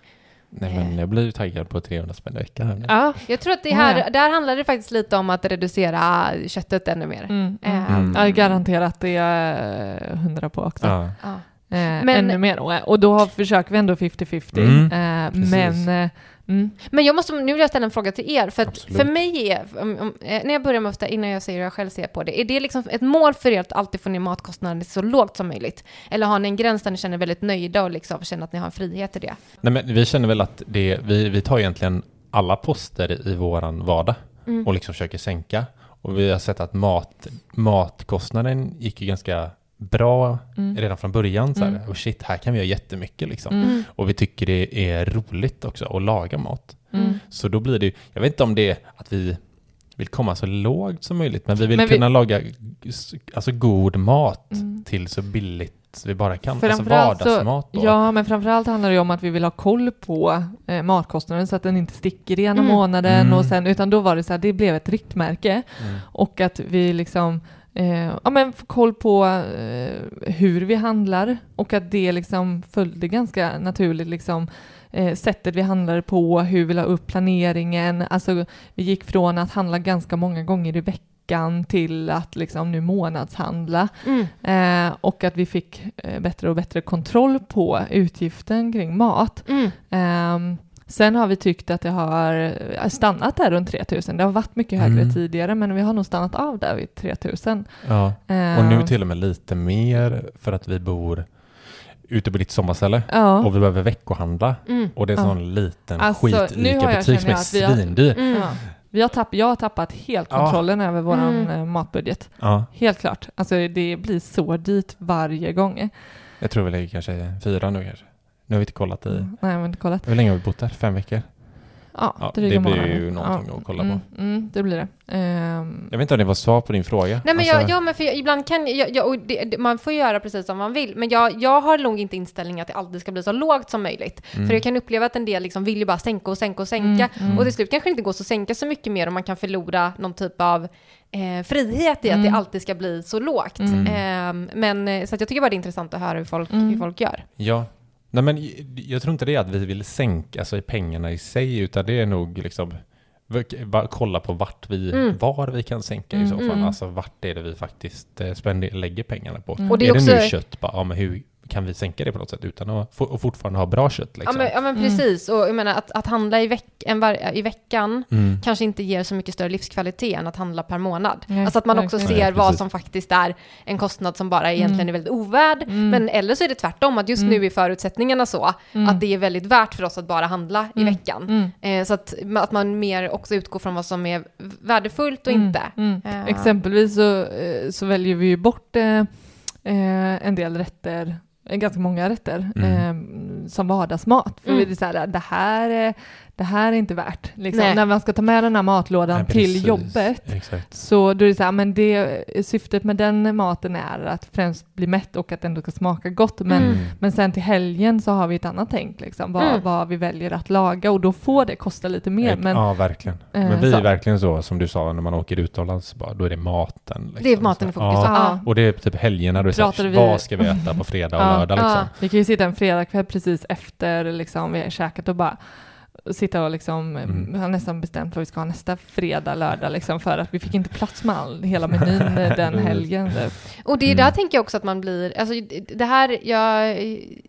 Nej, men jag blir ju taggad på 300 spänn i veckan. här nu. Ja. Jag tror att det här, Ja. där handlar det faktiskt lite om att reducera köttet ännu mer. Mm, mm. Eh, Mm. Ja, garanterat det är jag hundra på också. Ja. ja. eh, Men- ännu mer. Och, och då har, försöker vi ändå 50-50. Mm, eh, precis. men eh, mm, Men jag måste, nu vill jag ställa en fråga till er, för att för mig är, om, om, eh, när jag börjar med ofta, innan jag säger hur jag själv ser på det, är det liksom ett mål för er att alltid få ner matkostnaderna så lågt som möjligt? Eller har ni en gräns där ni känner er väldigt nöjda och liksom känner att ni har en frihet i det? Nej, men vi känner väl att det, vi, vi tar egentligen alla poster i våran vardag Mm. och liksom försöker sänka. Och vi har sett att mat, matkostnaden gick ju ganska bra mm, redan från början. Så här, Mm. och shit, här kan vi göra jättemycket liksom. mm, Och vi tycker det är roligt också att laga mat. mm. Så då blir det jag vet inte om det är att vi vill komma så lågt som möjligt, men vi vill Men vi- kunna laga s- alltså god mat Mm. till så billigt vi bara kan. Alltså vardagsmat då. Ja, men framförallt handlar det ju om att vi vill ha koll på eh, matkostnaden så att den inte sticker igenom Mm. månaden Mm. och sen, utan då var det så här, det blev ett riktmärke Mm. och att vi liksom eh, ja, men får koll på eh, hur vi handlar och att det liksom följde ganska naturligt liksom eh, sättet vi handlade på, hur vi la upp planeringen. Alltså vi gick från att handla ganska många gånger i veckan till att liksom nu månadshandla. Mm. Eh, och att vi fick eh, bättre och bättre kontroll på utgiften kring mat. Mm. Ehm, sen har vi tyckt att det har eh, stannat där runt 3000. Det har varit mycket högre Mm. tidigare men vi har nog stannat av där vid 3000. Ja. Och nu till och med lite mer för att vi bor ute på ditt sommarställe Ja. och vi behöver veckohandla. Mm. Och det är en Ja. sån liten Alltså, jag- skit-ICA-butik som är vi har- svindyr. Mm. ja. Vi har tapp, jag har tappat helt Ja. kontrollen över vår Mm. matbudget. Ja, Helt klart. Alltså det blir så dyrt varje gång. jag tror väl det är kanske fyra nu kanske. Nu har vi inte kollat i... Mm. Nej, men kollat. Hur länge har vi bott där? Fem veckor? Ja, Ja, dryga det blir månader. ju någonting att kolla på. Mm, mm, det blir det. Ehm, Jag vet inte om det var svar på din fråga. Nej men Alltså, jag, ja men för jag, ibland kan jag, jag och det, det, man får göra precis som man vill, men jag, jag har nog inte inställningen att det alltid ska bli så lågt som möjligt. mm. För jag kan uppleva att en del liksom vill ju bara sänka och sänka och sänka, Mm, mm. och till slut kanske det inte går så att sänka så mycket mer om man kan förlora någon typ av eh, frihet i att det alltid ska bli så lågt. Mm. Eh, men så att jag tycker bara det är intressant att höra hur folk, Mm. hur folk gör. Ja. Nej men jag tror inte det är att vi vill sänka alltså, pengarna i sig, utan det är nog liksom kolla på vart vi, Mm. var vi kan sänka i så fall. Mm. Alltså vart är det vi faktiskt eh, lägger pengarna på. Mm. Och det är är det nu också- kött, bara, ja, men hur kan vi sänka det på något sätt utan att få, och fortfarande ha bra kött liksom? Ja men, ja men Mm. precis, och jag menar att, att handla i, veck, en var, i veckan Mm. kanske inte ger så mycket större livskvalitet än att handla per månad. Nej, alltså att man också verkligen. ser Nej, vad som faktiskt är en kostnad som bara egentligen Mm. är väldigt ovärd. Mm. Men eller så är det tvärtom, att just Mm. nu är förutsättningarna så Mm. att det är väldigt värt för oss att bara handla i Mm. veckan. Mm. Eh, så att, att man mer också utgår från vad som är värdefullt och Mm, inte. Mm. Eh. Exempelvis så, eh, så väljer vi ju bort eh, eh, en del rätter, ganska många rätter, Mm. eh, som vardagsmat. För Mm. vi är så här, det här, är- det här är inte värt. Liksom. När man ska ta med den här matlådan Nej, till jobbet Exakt. så då är det så här, men det, syftet med den maten är att främst bli mätt och att den ska smaka gott. Men, Mm. men sen till helgen så har vi ett annat tänk, liksom, vad, Mm. vad vi väljer att laga och då får det kosta lite mer. Men, ja, verkligen. eh, Men vi så. är verkligen så, som du sa, när man åker utomlands, bara, då är det maten. Liksom. Det är maten i fokus. Ja. Och det är typ helgerna, då är det så här, vi- vad ska vi äta på fredag och Ja. lördag liksom? Ja. Vi kan ju sitta en fredagkväll precis efter liksom, vi har käkat och bara sitta och liksom, Mm. har nästan bestämt vad vi ska ha nästa fredag, lördag liksom, för att vi fick inte plats med all, hela menyn eh, den Precis. helgen. Och det är Mm. där tänker jag också att man blir, alltså det här, jag,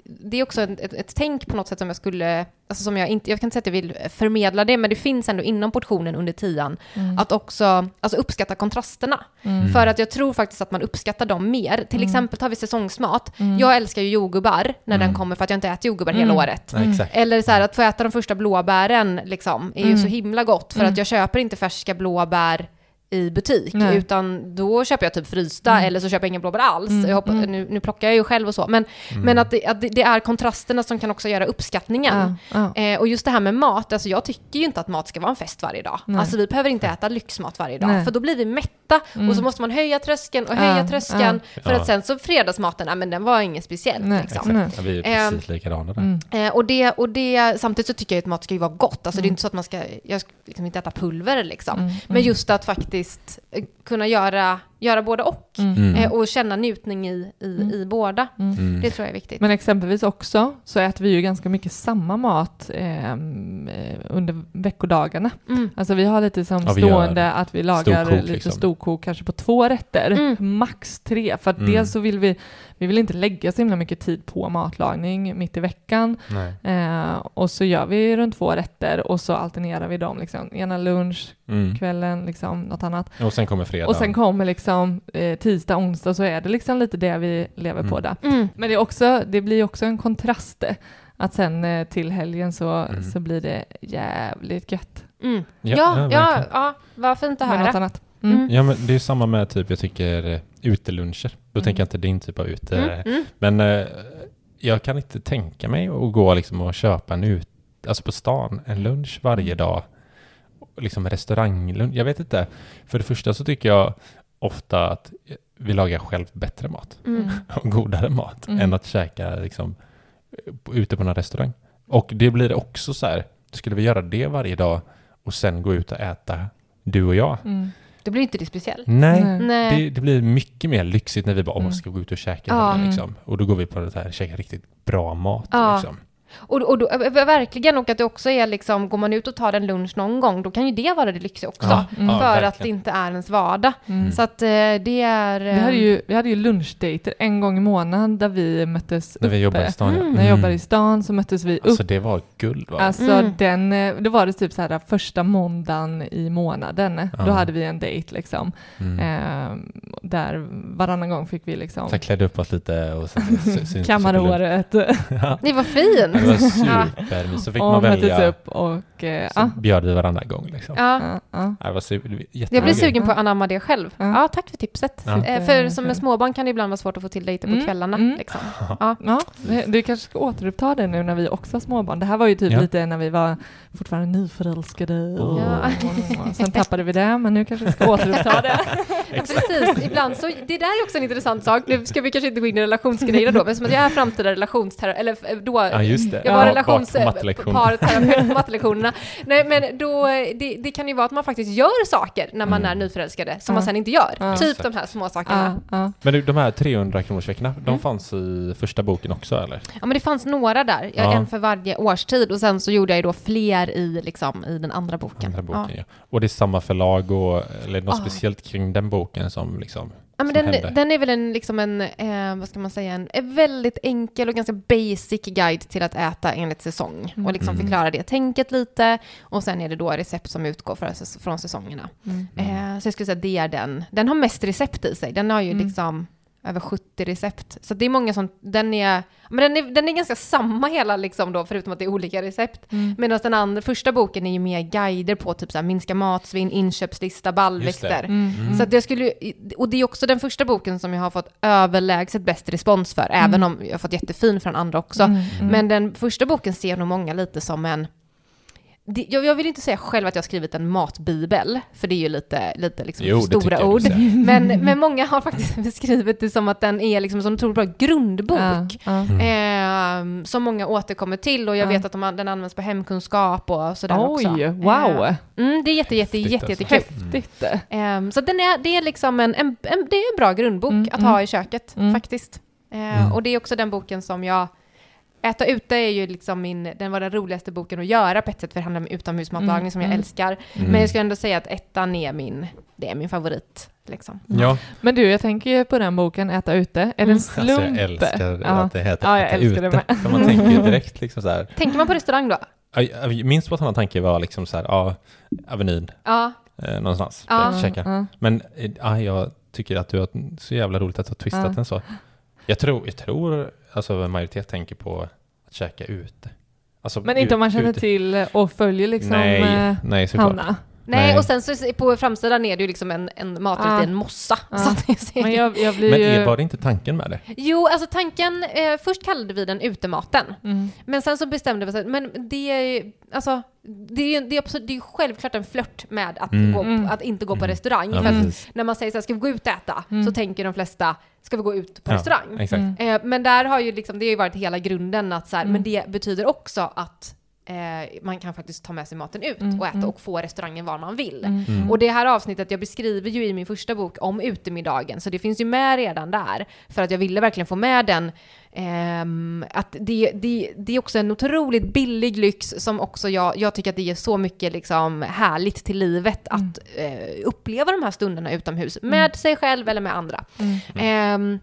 det är också ett, ett, ett tänk på något sätt som jag skulle, alltså som jag inte, jag kan inte säga att jag vill förmedla det, men det finns ändå inom portionen under tian, Mm. att också alltså uppskatta kontrasterna. Mm. För att jag tror faktiskt att man uppskattar dem mer. Till Mm. exempel tar vi säsongsmat. Mm. Jag älskar ju jordgubbar när den Mm. kommer för att jag inte äter jordgubbar Mm. hela året. Nej, exakt. Eller så här att få äta de första blåbären liksom, är ju Mm. så himla gott för Mm. att jag köper inte färska blåbär i butik, Nej. utan då köper jag typ frysta Mm. eller så köper jag inga blåbär alls. Mm, Jag hoppas, mm. nu, nu plockar jag ju själv och så, men, Mm. men att, det, att det, det är kontrasterna som kan också göra uppskattningen. Ja, ja. Eh, och just det här med mat, alltså jag tycker ju inte att mat ska vara en fest varje dag. Nej. Alltså vi behöver inte äta lyxmat varje dag, Nej. för då blir vi mätta Mm. och så måste man höja tröskeln och Ja, höja tröskeln, för Ja. att sen så fredagsmaten, men den var ingen speciell. Nej, Liksom. Ja, vi är Ehm, precis likadana där. Mm. Eh, och, det, och det, samtidigt så tycker jag att mat ska ju vara gott. Alltså det är Mm. inte så att man ska, jag ska liksom inte äta pulver liksom. Mm. Men just att faktiskt faktiskt eh, kunna göra, göra både och. Mm. Mm. Eh, och känna njutning i, i, Mm. i båda. Mm. Mm. Det tror jag är viktigt. Men exempelvis också så äter vi ju ganska mycket samma mat ehm, eh, under veckodagarna. Mm. Alltså vi har lite som Ja, stående att vi lagar storkok, lite liksom. storkok kanske på två rätter, Mm. max tre. För att Mm. dels så vill vi, vi vill inte lägga så himla mycket tid på matlagning mitt i veckan. Eh, och så gör vi runt två rätter och så alternerar vi dem. Liksom. Ena lunch, Mm. kvällen, liksom, något annat. Och sen kommer fredag. Och sen kommer liksom eh, tisdag, onsdag så är det liksom lite det vi lever på Mm. där. Mm. Men det, är också, det blir också en kontrast eh, att sen eh, till helgen så, Mm. så blir det jävligt gött Mm. Ja, Ja, ja, ja, vad fint att med något höra. annat. Mm. Ja, men det är ju samma med typ, jag tycker eh, uteluncher. Då Mm. tänker jag inte din typ av ute. Mm. Mm. Men eh, jag kan inte tänka mig att gå liksom och köpa en ut, alltså på stan, en lunch varje dag. Liksom restauranglunch, jag vet inte. För det första så tycker jag ofta att vi lagar själv bättre mat Mm. och godare mat Mm. än att käka liksom på- ute på någon restaurang. Och det blir också så här, skulle vi göra det varje dag och sen gå ut och äta, du och jag? Mm. Det blir inte det speciellt. Nej, Nej. Det, det blir mycket mer lyxigt när vi bara, Mm. ska gå ut och käka Ja. ja. liksom. Och då går vi på det här, käka riktigt bra mat Ja. liksom. Och, och då, äh, verkligen, och att det också är liksom, går man ut och tar en lunch någon gång, då kan ju det vara det lyxiga också. Ja, Mm. ja, för att det inte är ens vardag. Mm. Så att eh, det är... Vi, eh, hade ju, vi hade ju lunchdejter en gång i månaden där vi möttes När vi jobbar i stan. ja. Mm. När jag jobbade i stan så möttes vi upp. Alltså det var guld va? Alltså Mm. den, eh, då var det typ så här första måndagen i månaden. Ja. Då hade vi en dejt liksom. Mm. Eh, där varannan gång fick vi liksom Så klädde upp oss lite och sen kammade håret Ja. Ni var fin! Det var supermysigt. Så fick och man välja. upp och eh, Så ja. bjöd vi varandra gång liksom. Ja. ja, ja. Ja, Det var super, Jag blir sugen på att anamma det själv. Ja. Ja, tack för tipset. Ja. Eh, för som med småbarn kan det ibland vara svårt att få till dejter på Mm, kvällarna. mm. Liksom. Ja, det- du kanske ska återuppta det nu när vi också har småbarn. Det här var ju typ Ja. lite när vi var fortfarande nyförälskade och, Ja. och sen tappade vi det, men nu kanske vi ska återuppta det. Ja, precis. Ibland så, det där är också en intressant sak. Nu ska vi kanske inte gå in i relationsgrejerna då, men som att jag är framtida relationsterapeut, eller eh, då, Ja, just det. jag var Ja, relations... bak på mattelektionen. parterapeut på mattelektionerna. Nej, men då, det, det kan ju vara att man faktiskt gör saker när man Mm. är nyförälskade, som Ja. man sen inte gör. Ja. Typ Exakt. de här små sakerna. Men du, de här 300 kronorsveckorna, de Mm. fanns i första boken också eller? Ja, men det fanns några där, jag- Ja. en för varje årstid, och sen så gjorde jag ju då fler i, liksom, i den andra boken. Andra boken, Ja. ja. Och det är samma förlag och, eller något speciellt kring den boken som liksom, Ja, men den, den är väl en, liksom en, eh, vad ska man säga, en, en väldigt enkel och ganska basic guide till att äta enligt säsong. Mm. Och liksom Mm. förklara det tänket lite. Och sen är det då recept som utgår för, från säsongerna. Mm. Eh, så jag skulle säga att det är den. Den har mest recept i sig. Den har ju Mm. liksom över 70 recept. Så det är många som, den är, men den är, den är ganska samma hela liksom då, förutom att det är olika recept. Mm. Medan den andra, första boken är ju mer guider på typ så här, minska matsvinn, inköpslista, ballväxter. Mm. Mm. Så jag skulle, och det är också den första boken som jag har fått överlägset bäst respons för, Mm. även om jag har fått jättefin för den andra också. Mm. Mm. Men den första boken ser nog många lite som en det- jag, jag vill inte säga själv att jag har skrivit en matbibel, för det är ju lite, lite liksom Jo, stora ord. Men, men många har faktiskt beskrivit det som att den är liksom som en otroligt bra grundbok. Ja, ja. Eh, som många återkommer till och jag Ja. vet att de, den använder på hemkunskap och sådär också. Oj, wow! Eh, mm, det är jätte, jätte, Häftigt jätte, alltså. jättekul. Häftigt! Ehm, så den är, det är liksom en, en, en, det är en bra grundbok Mm, att mm. ha i köket Mm. faktiskt. Ehm, Mm. Och det är också den boken som jag Äta ute är ju liksom min, den var den roligaste boken att göra på ett sätt för det handlar om utomhusmatlagning Mm, som jag mm. älskar. Mm. Men jag skulle ändå säga att ettan är min, det är min favorit. Liksom. Ja, Men du, jag tänker ju på den boken, Äta ute. Är det en slump? alltså jag älskar Ja. att det heter Ja, jag Äta älskar det ute. med. Man tänker ju direkt liksom så här, Tänker man på restaurang då? min spontana tanke var liksom så här, ja, Avenyn, Ja. eh, någonstans, Ja. Ja. Men eh, ja, jag tycker att du har så jävla roligt att du har twistat Ja. den så. Jag tror, jag tror alltså en majoritet tänker på att käka ute. Alltså, Men inte om man ut- känner ute. till och följer liksom nej, eh, nej såklart. Hanna. Nej, Nej. och sen så på framsidan är det ju liksom en, en maträtt Ah. i en mossa. Ah. Så Men jag, jag blir Men ju... är, var det inte tanken med det? Jo, alltså tanken, eh, först kallade vi den utematen. Mm. Men sen så bestämde vi oss, att- men det är ju, alltså, det är ju det är, absolut, det är självklart en flört med att, Mm. gå, Mm. att inte gå på Mm. restaurang. Ja, för när man säger så här, ska vi gå ut och äta? Mm. Så tänker de flesta, ska vi gå ut på Ja, restaurang? Exakt. Mm. Eh, men där har ju liksom, det har ju varit hela grunden att så här, Mm. men det betyder också att eh, man kan faktiskt ta med sig maten ut Mm, och äta mm. och få restaurangen var man vill. Mm. Mm. Och det här avsnittet, jag beskriver ju i min första bok om utemiddagen, så det finns ju med redan där. För att jag ville verkligen få med den, ehm, att det, det, det är också en otroligt billig lyx som också jag, jag tycker att det ger så mycket liksom härligt till livet att eh, uppleva de här stunderna utomhus med sig själv eller med andra. Mm. Ehm,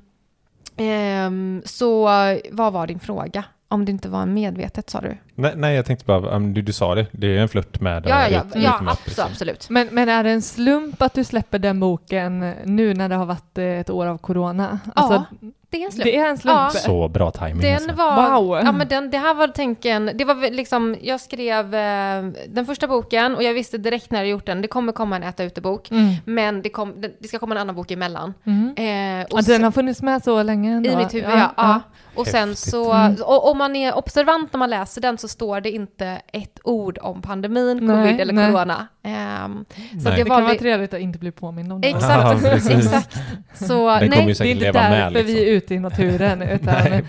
ehm, så vad var din fråga? Om det inte var medvetet sa du? Nej, nej, jag tänkte bara, um, du, du sa det, det är en flört med Ja, ja, ut- ja, ja utemat, absolut, liksom. absolut. Men, men är det en slump att du släpper den boken nu när det har varit eh, ett år av corona? Alltså, Det är en slump. det är en slump. Ja. Så bra timing Den alltså. var, Wow. ja men den, det här var tänken, det var liksom, jag skrev eh, den första boken och jag visste direkt när jag gjort den, det kommer komma en äta ute-bok, Mm. men det, kom, det, det ska komma en annan bok emellan. Mm. Eh, och Och sen- den har funnits med så länge ändå? I mitt huvud, ja. ja. Och sen så, Mm. och om man är observant när man läser den så står det inte ett ord om pandemin, Nej, covid eller nej. corona. Ehm, så Nej. det Det kan vara vi, trevligt att inte bli påmind om det. exakt, Ja, exakt. Så Den nej, Det är inte därför med vi liksom. är ute i naturen, utan Nej,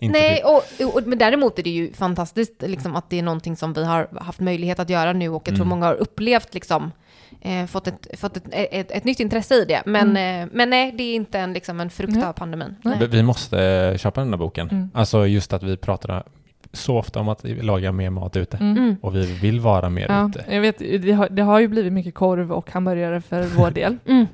inte nej och, och, men däremot är det ju fantastiskt liksom, att det är någonting som vi har haft möjlighet att göra nu och jag tror Mm. många har upplevt liksom, eh, fått, ett, fått ett, ett, ett nytt intresse i det. Men, eh, men nej, det är inte en, liksom, en frukt Nej. av pandemin. Nej. Vi- måste eh, köpa den här boken. Mm. Alltså just att vi pratar så ofta om att laga mer mat ute. Mm. Mm. Och vi vill vara mer Ja, ute. jag vet, det har, det har ju blivit mycket korv och hamburgare för vår del. Mm.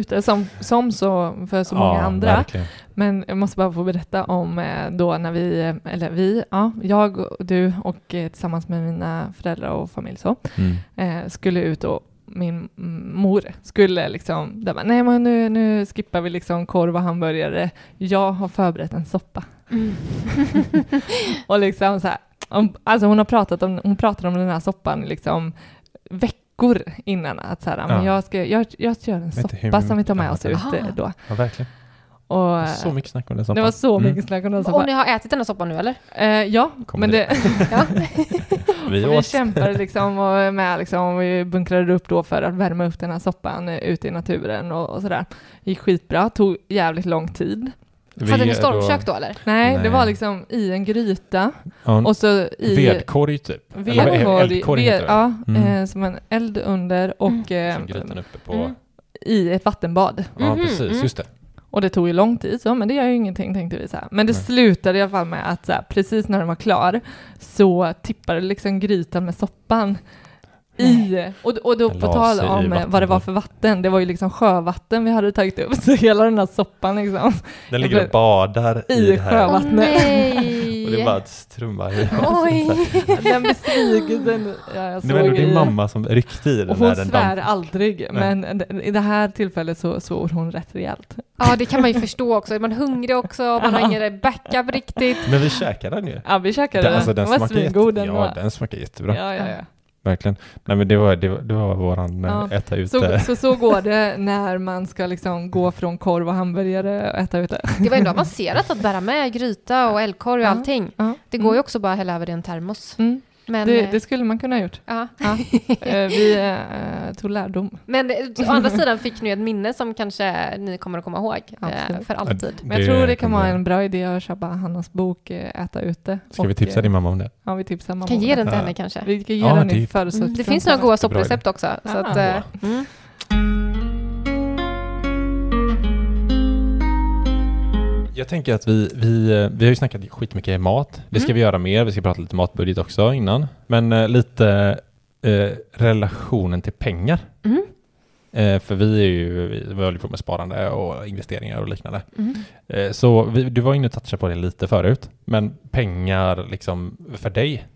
Ute, som, som så för så många ja, andra. Verkligen. Men jag måste bara få berätta om eh, då när vi, eller vi, ja, jag och du och eh, tillsammans med mina föräldrar och familj så, Mm. eh, skulle ut och min mor skulle liksom, där bara, nej men nu, nu skippar vi liksom korv och hamburgare, jag har förberett en soppa. Mm. Och liksom så här, om, alltså hon har pratat om, hon pratade om den här soppan liksom veckor innan att så här, men Ja. jag ska, jag, jag gör en soppa som vi tar med oss ut Aha. eh, då. Ja, verkligen. Och, Så mycket snack om den soppan. det var så Mm. mycket snack om den Och soppan. ni har ätit den här soppan nu eller? Eh, ja, Kommer men det, Ja. Vi och vi kämpade liksom och med liksom, och vi bunkrade upp då för att värma upp den här soppan eh, ute i naturen och, och sådär. Gick skitbra, tog jävligt lång tid. Vi Hade ni stormkök då eller? Nej, det Nej. var liksom i en gryta Ja, och så i vedkorg typ. Vedkorg, eldkorg ved, heter det. ja, Mm. eh, som en eld under och eh, Som grytan uppe på... Mm. i ett vattenbad. Ja, Mhm, precis. mm. Just det. Och det tog ju lång tid så, men det gör ju ingenting tänkte vi så här. Men det Nej. slutade i alla fall med att här, precis när den var klar så tippade liksom grytan med soppan i, och, och då på tal om eh, vad det var för vatten, det var ju liksom sjövatten vi hade tagit upp, så hela den här soppan liksom Den ligger och badar i, i det här. sjö- Åh Vattnet. nej! Och det bara trummar i. Oj! den besvikelsen. Ja, jag Det var ändå såg din mamma som ryckte i den Och hon den svär damp. aldrig, Nej. men i det här tillfället så svor hon rätt rejält. Ja, det kan man ju förstå också. Är man hungrig också, man har ingen backup riktigt. Men vi käkade den ju. Ja, vi käkade Den, alltså, den den var smakar svingod Ja, den smakar jättebra. Ja, ja, ja. Verkligen. Nej men det var, det var, det var våran Ja. ja. äta ute. Så, så, så går det när man ska liksom gå från korv och hamburgare och äta ute. Det var ändå avancerat att bära med gryta och eldkorg och Ja. allting. Ja. Det går ju också bara att hälla över i en termos. Mm. Men, Det, eh, det skulle man kunna ha gjort. ja. Ja. Eh, Vi eh, tog lärdom. Men å andra sidan fick ni ett minne som kanske ni kommer att komma ihåg Absolut. för alltid. Men jag tror det kan vara en bra idé att köpa Hannas bok Äta ute. Ska vi Och, tipsa eh, din mamma om det? Ja, vi tipsar mamma Kan om ge det. den till henne kanske. Vi kan ge Ja, den i typ. Mm, födelsedagspresent. det finns några goda sopprecept också. Så att, mm. Jag tänker att vi, vi, eh, vi har ju snackat skitmycket mat. Det ska Mm. vi göra mer. Vi ska prata lite matbudget också innan. Men eh, lite eh, relationen till pengar. Mm. Eh, för vi är ju, vi, vi håller på med sparande och investeringar och liknande. Mm. Eh, så vi, du var inne och touchade på det lite förut. Men pengar liksom för dig.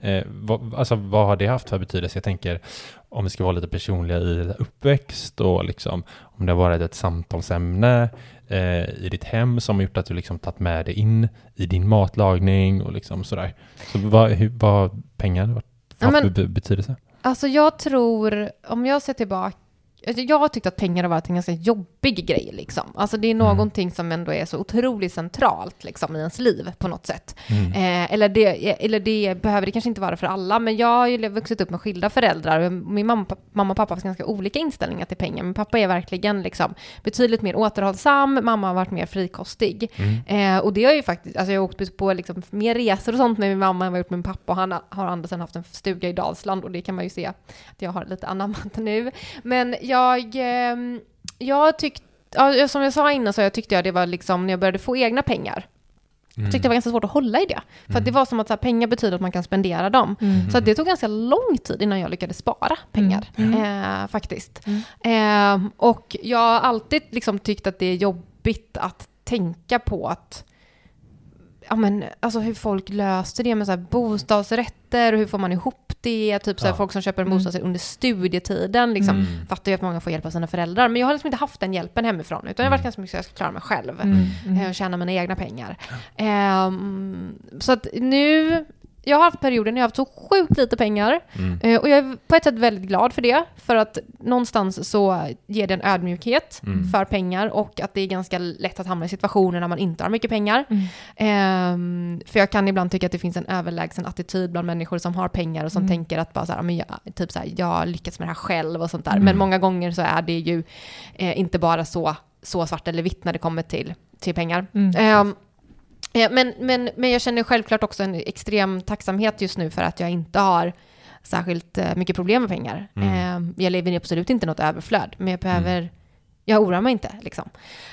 Eh, vad, alltså vad har det haft för betydelse? Jag tänker om vi ska vara lite personliga i uppväxt och liksom om det har varit ett samtalsämne eh, i ditt hem som har gjort att du liksom tagit med det in i din matlagning och liksom sådär. Så vad, hur, vad har pengar Ja, haft men- för be- betydelse? Alltså jag tror, om jag ser tillbaka, jag har tyckt att pengar har varit en ganska jobbig grej liksom. Alltså det är Mm. någonting som ändå är så otroligt centralt liksom i ens liv på något sätt. Mm. Eh, eller, det, eller det behöver det kanske inte vara för alla, men jag har ju vuxit upp med skilda föräldrar min mamma, mamma och pappa har ganska olika inställningar till pengar. Min pappa är verkligen liksom betydligt mer återhållsam, mamma har varit mer frikostig. Mm. Eh, och det har ju faktiskt, alltså jag har åkt på liksom mer resor och sånt med min mamma än vad jag gjort med min pappa och han har andra sen haft en stuga i Dalsland och det kan man ju se att jag har lite anammat nu. Men jag, eh, jag tyckte, ja, som jag sa innan så jag tyckte jag det var liksom när jag började få egna pengar. Mm. Jag tyckte det var ganska svårt att hålla i det. För att det var som att så här, pengar betyder att man kan spendera dem. Mm. Så att det tog ganska lång tid innan jag lyckades spara pengar, Mm. eh, faktiskt. Mm. Eh, och jag har alltid liksom tyckt att det är jobbigt att tänka på att Ja men alltså hur folk löser det med så här bostadsrätter och hur får man ihop det? Typ så här, Ja. folk som köper en Mm. bostadsrätt under studietiden liksom. Mm. Fattar ju att många får hjälp av sina föräldrar. Men jag har liksom inte haft den hjälpen hemifrån. Utan jag har varit Mm. ganska mycket så jag ska klara mig själv. Mm. eh, Och tjäna mina egna pengar. Ehm, så att nu, jag har haft perioder när jag har haft så sjukt lite pengar. Mm. Eh, och jag är på ett sätt väldigt glad för det. För att någonstans så ger det en ödmjukhet Mm. för pengar. Och att det är ganska lätt att hamna i situationer när man inte har mycket pengar. Mm. Ehm, för jag kan ibland tycka att det finns en överlägsen attityd bland människor som har pengar och som Mm. tänker att bara så här, men jag, typ så här, jag lyckas med det här själv och sånt där. Mm. Men många gånger så är det ju eh, inte bara så, så svart eller vitt när det kommer till, till pengar. Mm. Eh, men, men, men jag känner självklart också en extrem tacksamhet just nu för att jag inte har särskilt eh, mycket problem med pengar. Mm. Ehm, jag lever absolut inte något överflöd, men jag behöver, jag oroar mig inte liksom.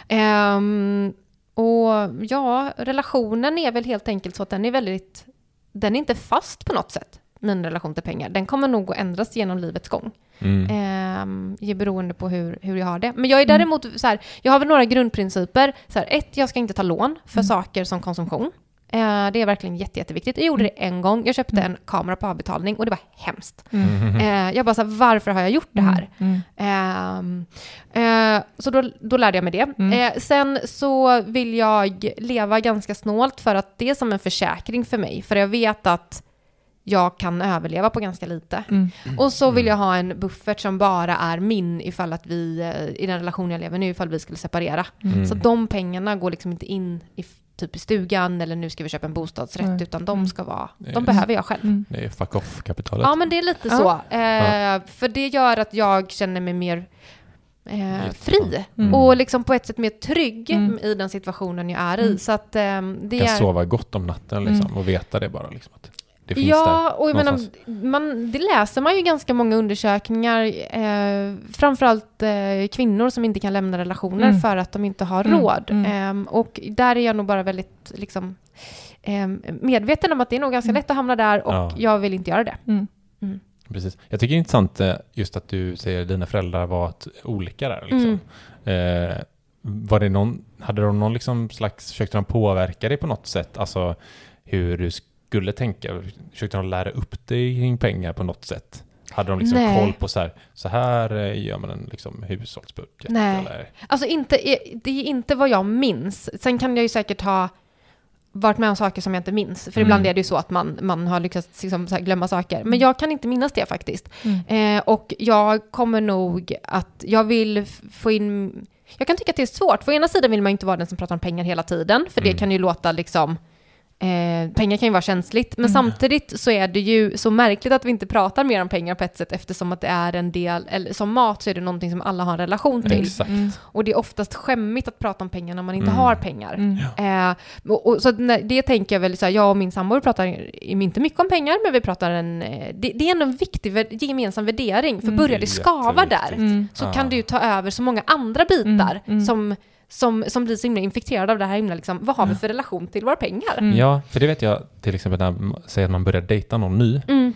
Ehm, och ja, relationen är väl helt enkelt så att den är väldigt, den är inte fast på något sätt, min relation till pengar. Den kommer nog att ändras genom livets gång. Mm. Ge beroende på hur, hur jag har det. Men jag är Mm. däremot så här, jag har väl några grundprinciper. Så här, ett, jag ska inte ta lån för Mm. saker som konsumtion. Eh, det är verkligen jätte, jätteviktigt. Jag gjorde det en gång. Jag köpte Mm. en kamera på avbetalning och det var hemskt. Mm. Eh, jag bara så här, varför har jag gjort det här? Mm. Ehm, eh, så då, då lärde jag mig det. Eh, sen så vill jag leva ganska snålt för att det är som en försäkring för mig. För jag vet att jag kan överleva på ganska lite. Mm. Och så vill jag ha en buffert som bara är min ifall att vi, eh, i den relation jag lever nu, ifall vi skulle separera. Mm. Så de pengarna går liksom inte in i, typ i stugan eller nu ska vi köpa en bostadsrätt, Nej. utan de ska vara, de behöver jag själv. Mm. Det är fuck off-kapitalet. Ja, men det är lite Ja. så. Eh, För det gör att jag känner mig mer eh, fri Mm. och liksom på ett sätt mer trygg Mm. i den situationen jag är i. Mm. Så att eh, det kan är... sova gott om natten liksom, och veta det bara. Liksom, att det finns Ja, och jag menar, man, det läser man ju ganska många undersökningar, eh, framförallt eh, kvinnor som inte kan lämna relationer Mm. för att de inte har Mm, råd. mm. Ehm, och där är jag nog bara väldigt liksom, ehm, medveten om att det är nog ganska Mm. lätt att hamna där och Ja. jag vill inte göra det. Mm. Precis. Jag tycker det är intressant eh, just att du säger att dina föräldrar var olika där. Liksom. Mm. Eh, var det någon, hade de någon liksom slags, försökte de påverka dig på något sätt? Alltså hur du skulle tänka? Försökte de lära upp dig kring pengar på något sätt? Hade de liksom Nej. koll på så här, så här eh, gör man en liksom hushållsbudget? Nej. Eller? Alltså inte, det är inte vad jag minns. Sen kan jag ju säkert ha varit med om saker som jag inte minns. För Mm. ibland är det ju så att man, man har lyckats liksom så här glömma saker. Men jag kan inte minnas det faktiskt. Mm. Eh, och jag kommer nog att, jag vill få in, jag kan tycka att det är svårt. För ena sidan vill man ju inte vara den som pratar om pengar hela tiden, för det Mm. kan ju låta liksom, eh, pengar kan ju vara känsligt, men Mm. samtidigt så är det ju så märkligt att vi inte pratar mer om pengar på ett sätt, eftersom att det är en del, eller som mat så är det någonting som alla har en relation till. Exakt. Mm. Och det är oftast skämmigt att prata om pengar när man inte Mm. har pengar. Mm. Eh, och, och, så det tänker jag väl, så här, jag och min sambo pratar inte mycket om pengar, men vi pratar en... eh, Det, det är ändå en viktig vär- gemensam värdering, för Mm. börjar Det skava där. Mm. så Ja. kan du ju ta över så många andra bitar. Som, som, som blir så himla infekterade av det här himla, liksom, vad har vi för relation till våra pengar? Mm. Ja, för det vet jag till exempel när man säger att man börjar dejta någon ny Mm,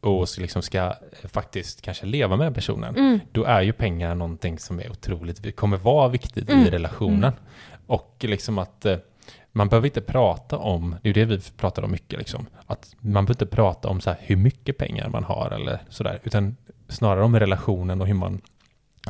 och så liksom ska eh, faktiskt kanske leva med den personen. mm, då är ju pengar någonting som är otroligt, kommer vara viktigt Mm. i relationen. Och liksom att eh, man behöver inte prata om, det är ju det vi pratar om mycket, liksom, att man behöver inte prata om så här, hur mycket pengar man har eller sådär, utan snarare om relationen och hur man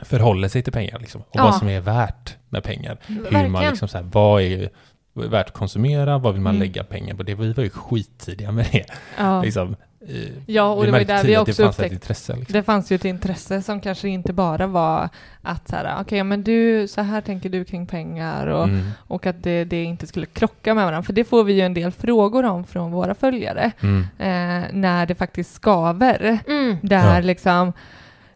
förhåller sig till pengar liksom, och Ja. vad som är värt med pengar. Hur man verkligen. liksom så här, vad är värt att konsumera? Vad vill man Mm. lägga pengar på? Det, vi var ju skittidiga med det. Ja. Liksom, eh, Ja, och det var ju där vi också det fanns ett upptäckte- intresse. Liksom. Det fanns ju ett intresse som kanske inte bara var att så här, okej, men du, så här tänker du kring pengar och, Mm. och att det, det inte skulle krocka med varandra. För det får vi ju en del frågor om från våra följare, Mm. eh, när det faktiskt skaver. Mm. Där Ja. liksom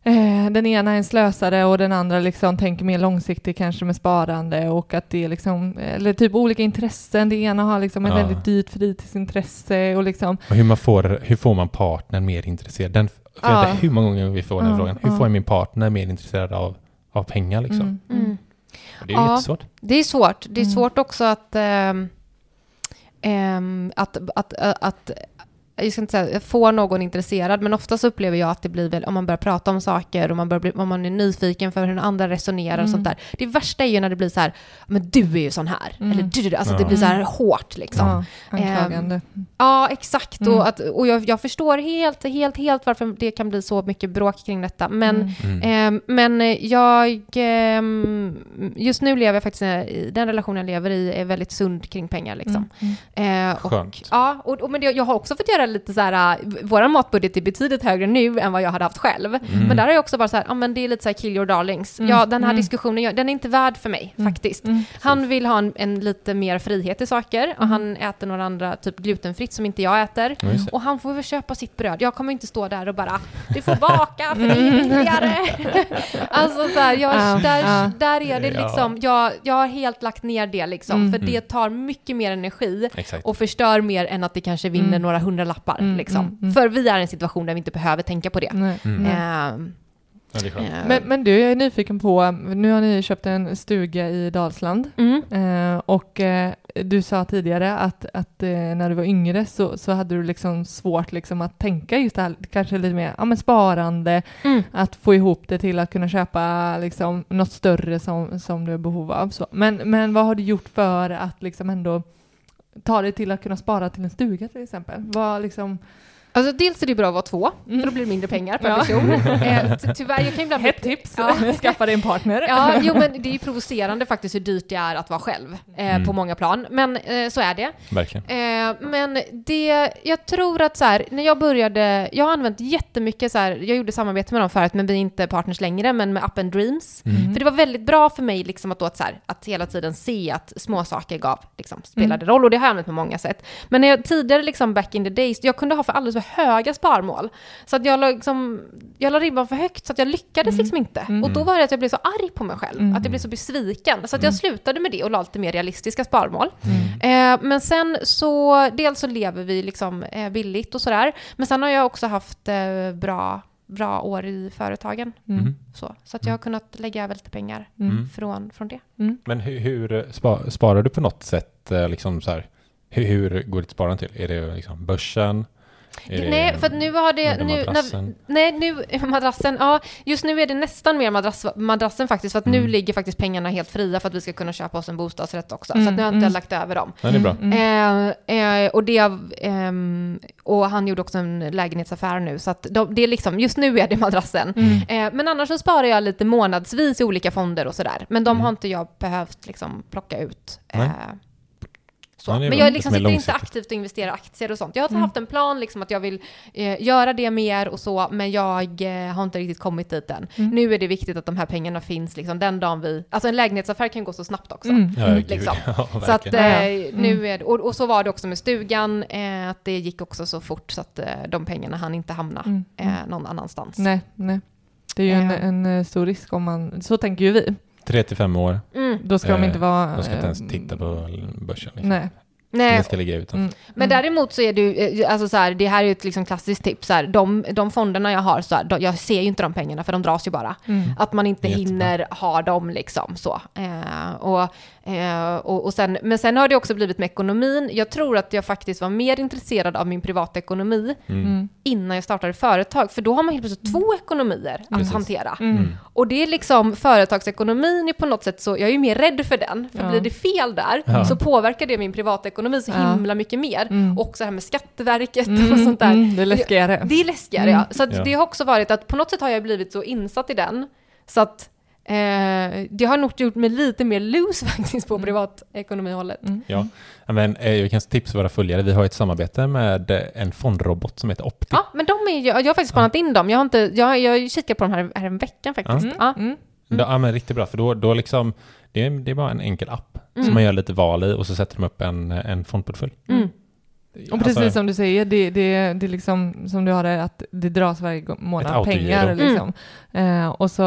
eh, den ena är en slösare och den andra liksom tänker mer långsiktigt kanske med sparande och att det är liksom, eller typ olika intressen. Det ena har liksom ett Ja. väldigt dyrt fritidsintresse och liksom, Och hur, man får, hur får man partnern mer intresserad? Den, för Ja. hur många gånger vi får den Ja, frågan. Hur ja. får jag min partner mer intresserad av, av pengar liksom? mm, mm. Mm. Det är ju Ja. jättesvårt. Det är svårt. Det är Mm. svårt också att, ehm, ehm, att, att, att, att jag ska inte säga få någon intresserad, men oftast upplever jag att det blir väl om man börjar prata om saker och man, börjar bli, om man är nyfiken för hur den andra resonerar och Mm. sånt där. Det värsta är ju när det blir så här, men du är ju sån här, Mm. eller du, alltså Ja. det blir så här hårt liksom. Ja, anklagande. Ja, exakt. Mm. Och, att, och jag, jag förstår helt, helt, helt varför det kan bli så mycket bråk kring detta. Men, Mm. Mm. ehm, men jag... ehm, just nu lever jag faktiskt i den relation jag lever i är väldigt sund kring pengar. Liksom. Mm. Eh, och, Skönt. Ja, och, och, men det, jag har också fått göra lite så här, äh, vår matbudget är betydligt högre nu än vad jag hade haft själv. Mm. Men där har jag också varit så här, ja men det är lite så här kill your darlings. Mm. Ja, den här Mm. diskussionen, den är inte värd för mig Mm. faktiskt. Mm. Han vill ha en, en lite mer frihet i saker och Mm. han äter några andra, typ glutenfritt som inte jag äter. Och han får väl köpa sitt bröd. Jag kommer inte stå där och bara, du får baka för det är billigare. alltså så här, jag, Ja, där, där är det liksom, jag, jag har helt lagt ner det liksom. Mm. För det tar mycket mer energi Exakt. och förstör mer än att det kanske vinner Mm. några hundralappar. Mm, Liksom. mm, mm. För vi är i en situation där vi inte behöver tänka på det. Mm. Ehm, Ja, det eh, Men, men du, jag är nyfiken på, nu har ni köpt en stuga i Dalsland mm. eh, och eh, du sa tidigare att, att när du var yngre så, så hade du liksom svårt liksom att tänka just det här, kanske lite mer ja, men sparande, Mm. att få ihop det till att kunna köpa liksom något större som, som du har behov av. Så. Men, men vad har du gjort för att liksom ändå ta dig till att kunna spara till en stuga till exempel? Vad liksom, Alltså dels är det bra att vara två, Mm. för då blir det mindre pengar per Ja. person. Eh, ty- tyvärr, jag kan ibland ett tips, Ja. skaffa dig en partner. Ja, jo men det är ju provocerande faktiskt hur dyrt det är att vara själv eh, Mm. på många plan. Men eh, så är det. Verkligen. Eh, men det, jag tror att så här, när jag började, jag har använt jättemycket så här, jag gjorde samarbete med dem förut, men vi är inte partners längre, men med Up and Dreams. Mm. För det var väldigt bra för mig liksom att, då att, så här, att hela tiden se att små saker gav, liksom, spelade Mm. roll, och det har jag använt på många sätt. Men när jag tidigare, liksom back in the days, jag kunde ha för alldeles för höga sparmål. Så att jag la, liksom, jag la ribban för högt, så att jag lyckades Mm. liksom inte. Mm. Och då var det att jag blev så arg på mig själv, Mm. att jag blev så besviken. Så att jag Mm. slutade med det och la lite mer realistiska sparmål. Mm. Eh, men sen så, dels så lever vi liksom eh, billigt och sådär. Men sen har jag också haft eh, bra, bra år i företagen. Mm. Mm. Så, så att jag har kunnat lägga över lite pengar Mm. Mm. från, från det. Mm. Men hur, hur spa, sparar du på något sätt? eh, Liksom så här, hur, hur går ditt sparande till? Är det liksom börsen? Det Nej, för att nu har det... Nu, madrassen? när, nej, nu, madrassen, ja, just nu är det nästan mer madrass, madrassen faktiskt, för att nu Mm. ligger faktiskt pengarna helt fria för att vi ska kunna köpa oss en bostadsrätt också. så Mm, att nu har jag inte mm. lagt över dem. Ja, det är bra. Mm. Eh, eh, och, det, ehm, och han gjorde också en lägenhetsaffär nu, så att de, det är liksom, just nu är det madrassen. Mm. Eh, men annars så sparar jag lite månadsvis i olika fonder och sådär. Men de Mm. har inte jag behövt liksom plocka ut. Så. Ja, men jag liksom sitter inte aktivt och investerar aktier och sånt. Jag har Mm. haft en plan liksom att jag vill eh, göra det mer och så, men jag eh, har inte riktigt kommit dit än. Mm. Nu är det viktigt att de här pengarna finns liksom den dagen vi... Alltså en lägenhetsaffär kan gå så snabbt också. Mm. Ja, Mm. Liksom. Ja, Så att eh, nu Mm. är det, och, och så var det också med stugan, eh, att det gick också så fort så att eh, de pengarna hann inte hamna Mm. eh, någon annanstans. Nej, nej. Det är ju en, en stor risk om man, så tänker ju vi. Tre till fem år. Mm. Då ska de Eh, inte vara... De ska inte ens eh, titta på börsen. Liksom. Nej. Nej, Det ska ligga utanför. Mm. Men däremot så är det ju, eh, alltså så här, det här är ju ett liksom klassiskt tips, så här, de, de fonderna jag har, så här, de, jag ser ju inte de pengarna för de dras ju bara. Mm. Att man inte Jättebra. hinner ha dem liksom så. Eh, och, eh, och, och sen, men sen har det också blivit med ekonomin. Jag tror att jag faktiskt var mer intresserad av min privatekonomi Mm. Mm. innan jag startade företag, för då har man helt plötsligt två ekonomier att Precis. hantera. Mm. Mm. Och det är liksom företagsekonomin är på något sätt så, jag är ju mer rädd för den, för Ja. blir det fel där Ja. så påverkar det min privatekonomi så Ja. himla mycket mer. Mm. Och så här med Skatteverket Mm, och sånt där. Mm, det är läskigare. Det är läskigare Mm. ja. Så att Ja. det har också varit att på något sätt har jag blivit så insatt i den så att Eh, det har nog gjort mig lite mer loose faktiskt på Mm. privatekonomihållet. Mm. Ja. Ja, Men eh, jag kan tipsa våra följare, vi har ett samarbete med eh, en fondrobot som heter Opti. Ja, men de är ju, jag har faktiskt spanat in dem. Jag har, inte, jag, jag kikar på dem här, här en veckan faktiskt. Mm. Ja. Mm. Ja, ja, men riktigt bra, för då, då liksom, det är, det är bara en enkel app Mm. som man gör lite val i och så sätter de upp en, en fondportfölj. Mm. Och precis Alltså, som du säger, det, det, det är liksom som du har det, att det dras varje månad pengar Mm. liksom. Eh, och så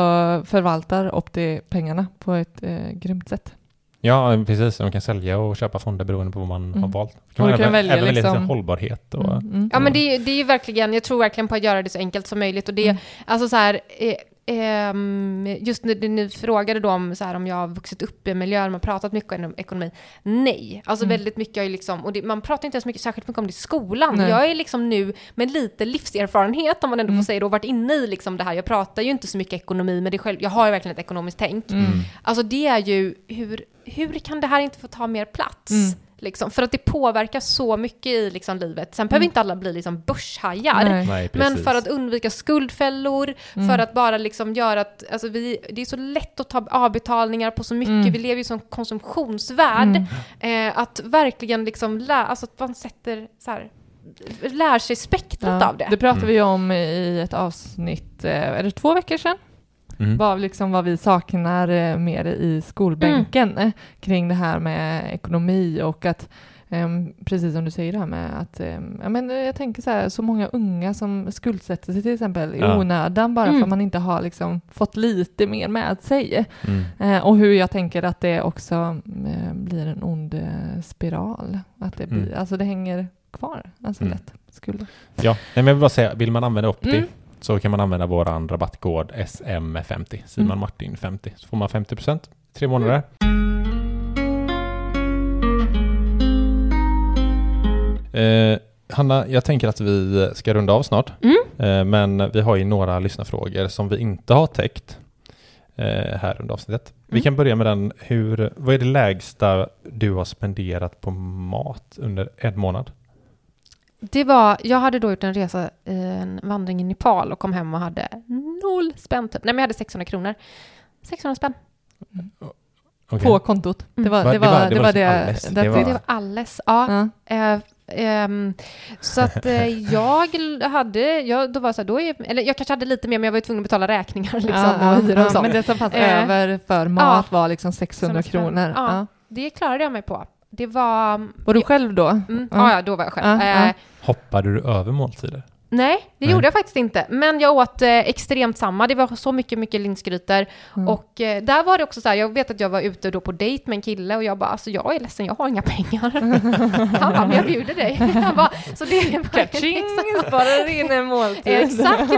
förvaltar Opti pengarna på ett eh, grymt sätt. Ja, precis. Man kan sälja och köpa fonder beroende på vad man Mm. har valt. Du man kan även, välja även välja liksom- hållbarhet och... Mm, mm. Ja men det, är- det är ju verkligen, jag tror verkligen på att göra det så enkelt som möjligt och det, Mm. alltså så här, eh, just när ni frågade då om, så här, om jag har vuxit upp i en miljö där man pratat mycket om ekonomi. Nej, alltså Mm. väldigt mycket har ju liksom, och det, man pratar inte ens mycket, särskilt mycket om det i skolan. Nej. Jag är liksom nu med lite livserfarenhet om man ändå Mm. får säga det och varit inne i liksom det här. Jag pratar ju inte så mycket ekonomi men det själv, jag har ju verkligen ett ekonomiskt tänk. Mm. Alltså det är ju, hur, hur kan det här inte få ta mer plats? Mm. Liksom, för att det påverkar så mycket i liksom, livet. Sen behöver Mm. inte alla bli liksom börshajar. Nej. Nej, Men för att undvika skuldfällor, Mm. för att bara liksom göra att, alltså vi, det är så lätt att ta avbetalningar på så mycket, Mm. vi lever ju som konsumtionsvärld, Mm. eh, att verkligen liksom lä, alltså att man sätter så här, lär sig spektrat Ja, av det. Det pratade Mm. vi om i ett avsnitt, eh, är det två veckor sedan? Mm. Vad, liksom, vad vi saknar eh, mer i skolbänken eh, kring det här med ekonomi och att ehm, precis som du säger det här med att ehm, ja, men, eh, jag tänker så här, så många unga som skuldsätter sig till exempel i Ja. onödan bara Mm. för att man inte har liksom, fått lite mer med sig. Mm. Eh, och hur jag tänker att det också blir en ond spiral. Att det, blir, Mm. alltså det hänger kvar, alltså Mm. lätt. Skulder. Ja, nej, men jag vill bara säga, vill man använda Opti Mm. Så kan man använda vår rabattkod SM50, Simon Mm. Martin 50, så får man 50% tre månader. Eh, Hanna, jag tänker att vi ska runda av snart, Mm. eh, men vi har ju några lyssnarfrågor som vi inte har täckt eh, här under avsnittet. Vi Mm. kan börja med den, hur, vad är det lägsta du har spenderat på mat under en månad? Det var, jag hade då gjort en resa, i en vandring i Nepal och kom hem och hade noll spänn typ. Nej men jag hade 600 kronor. 600 spänn. Okej. På kontot. Det var Va- det, var, det, var det, Det var-. Det var alles. Ja. Ja. Eh, ehm, så att eh, jag hade, jag, då var så här, då är, eller jag kanske hade lite mer men jag var ju tvungen att betala räkningar liksom, Ja, och ja, och. Men det som fanns Eh, över för mat var liksom 600 600 spänn. kronor. Ja. Ja. Det klarade jag mig på. Det var... Var du själv då? Mm, Ja. då var jag själv. Ja, ja. Eh, Hoppade du över måltider? Nej, det Nej. gjorde jag faktiskt inte. Men jag åt eh, extremt samma. Det var så mycket, mycket linsgrytor. Mm. Och eh, där var det också så här, jag vet att jag var ute då på dejt med en kille och jag bara, alltså jag är ledsen, jag har inga pengar. Han bara, men jag bjuder dig. Han bara, så det var Kaching! Sparar in en måltid. Exakt!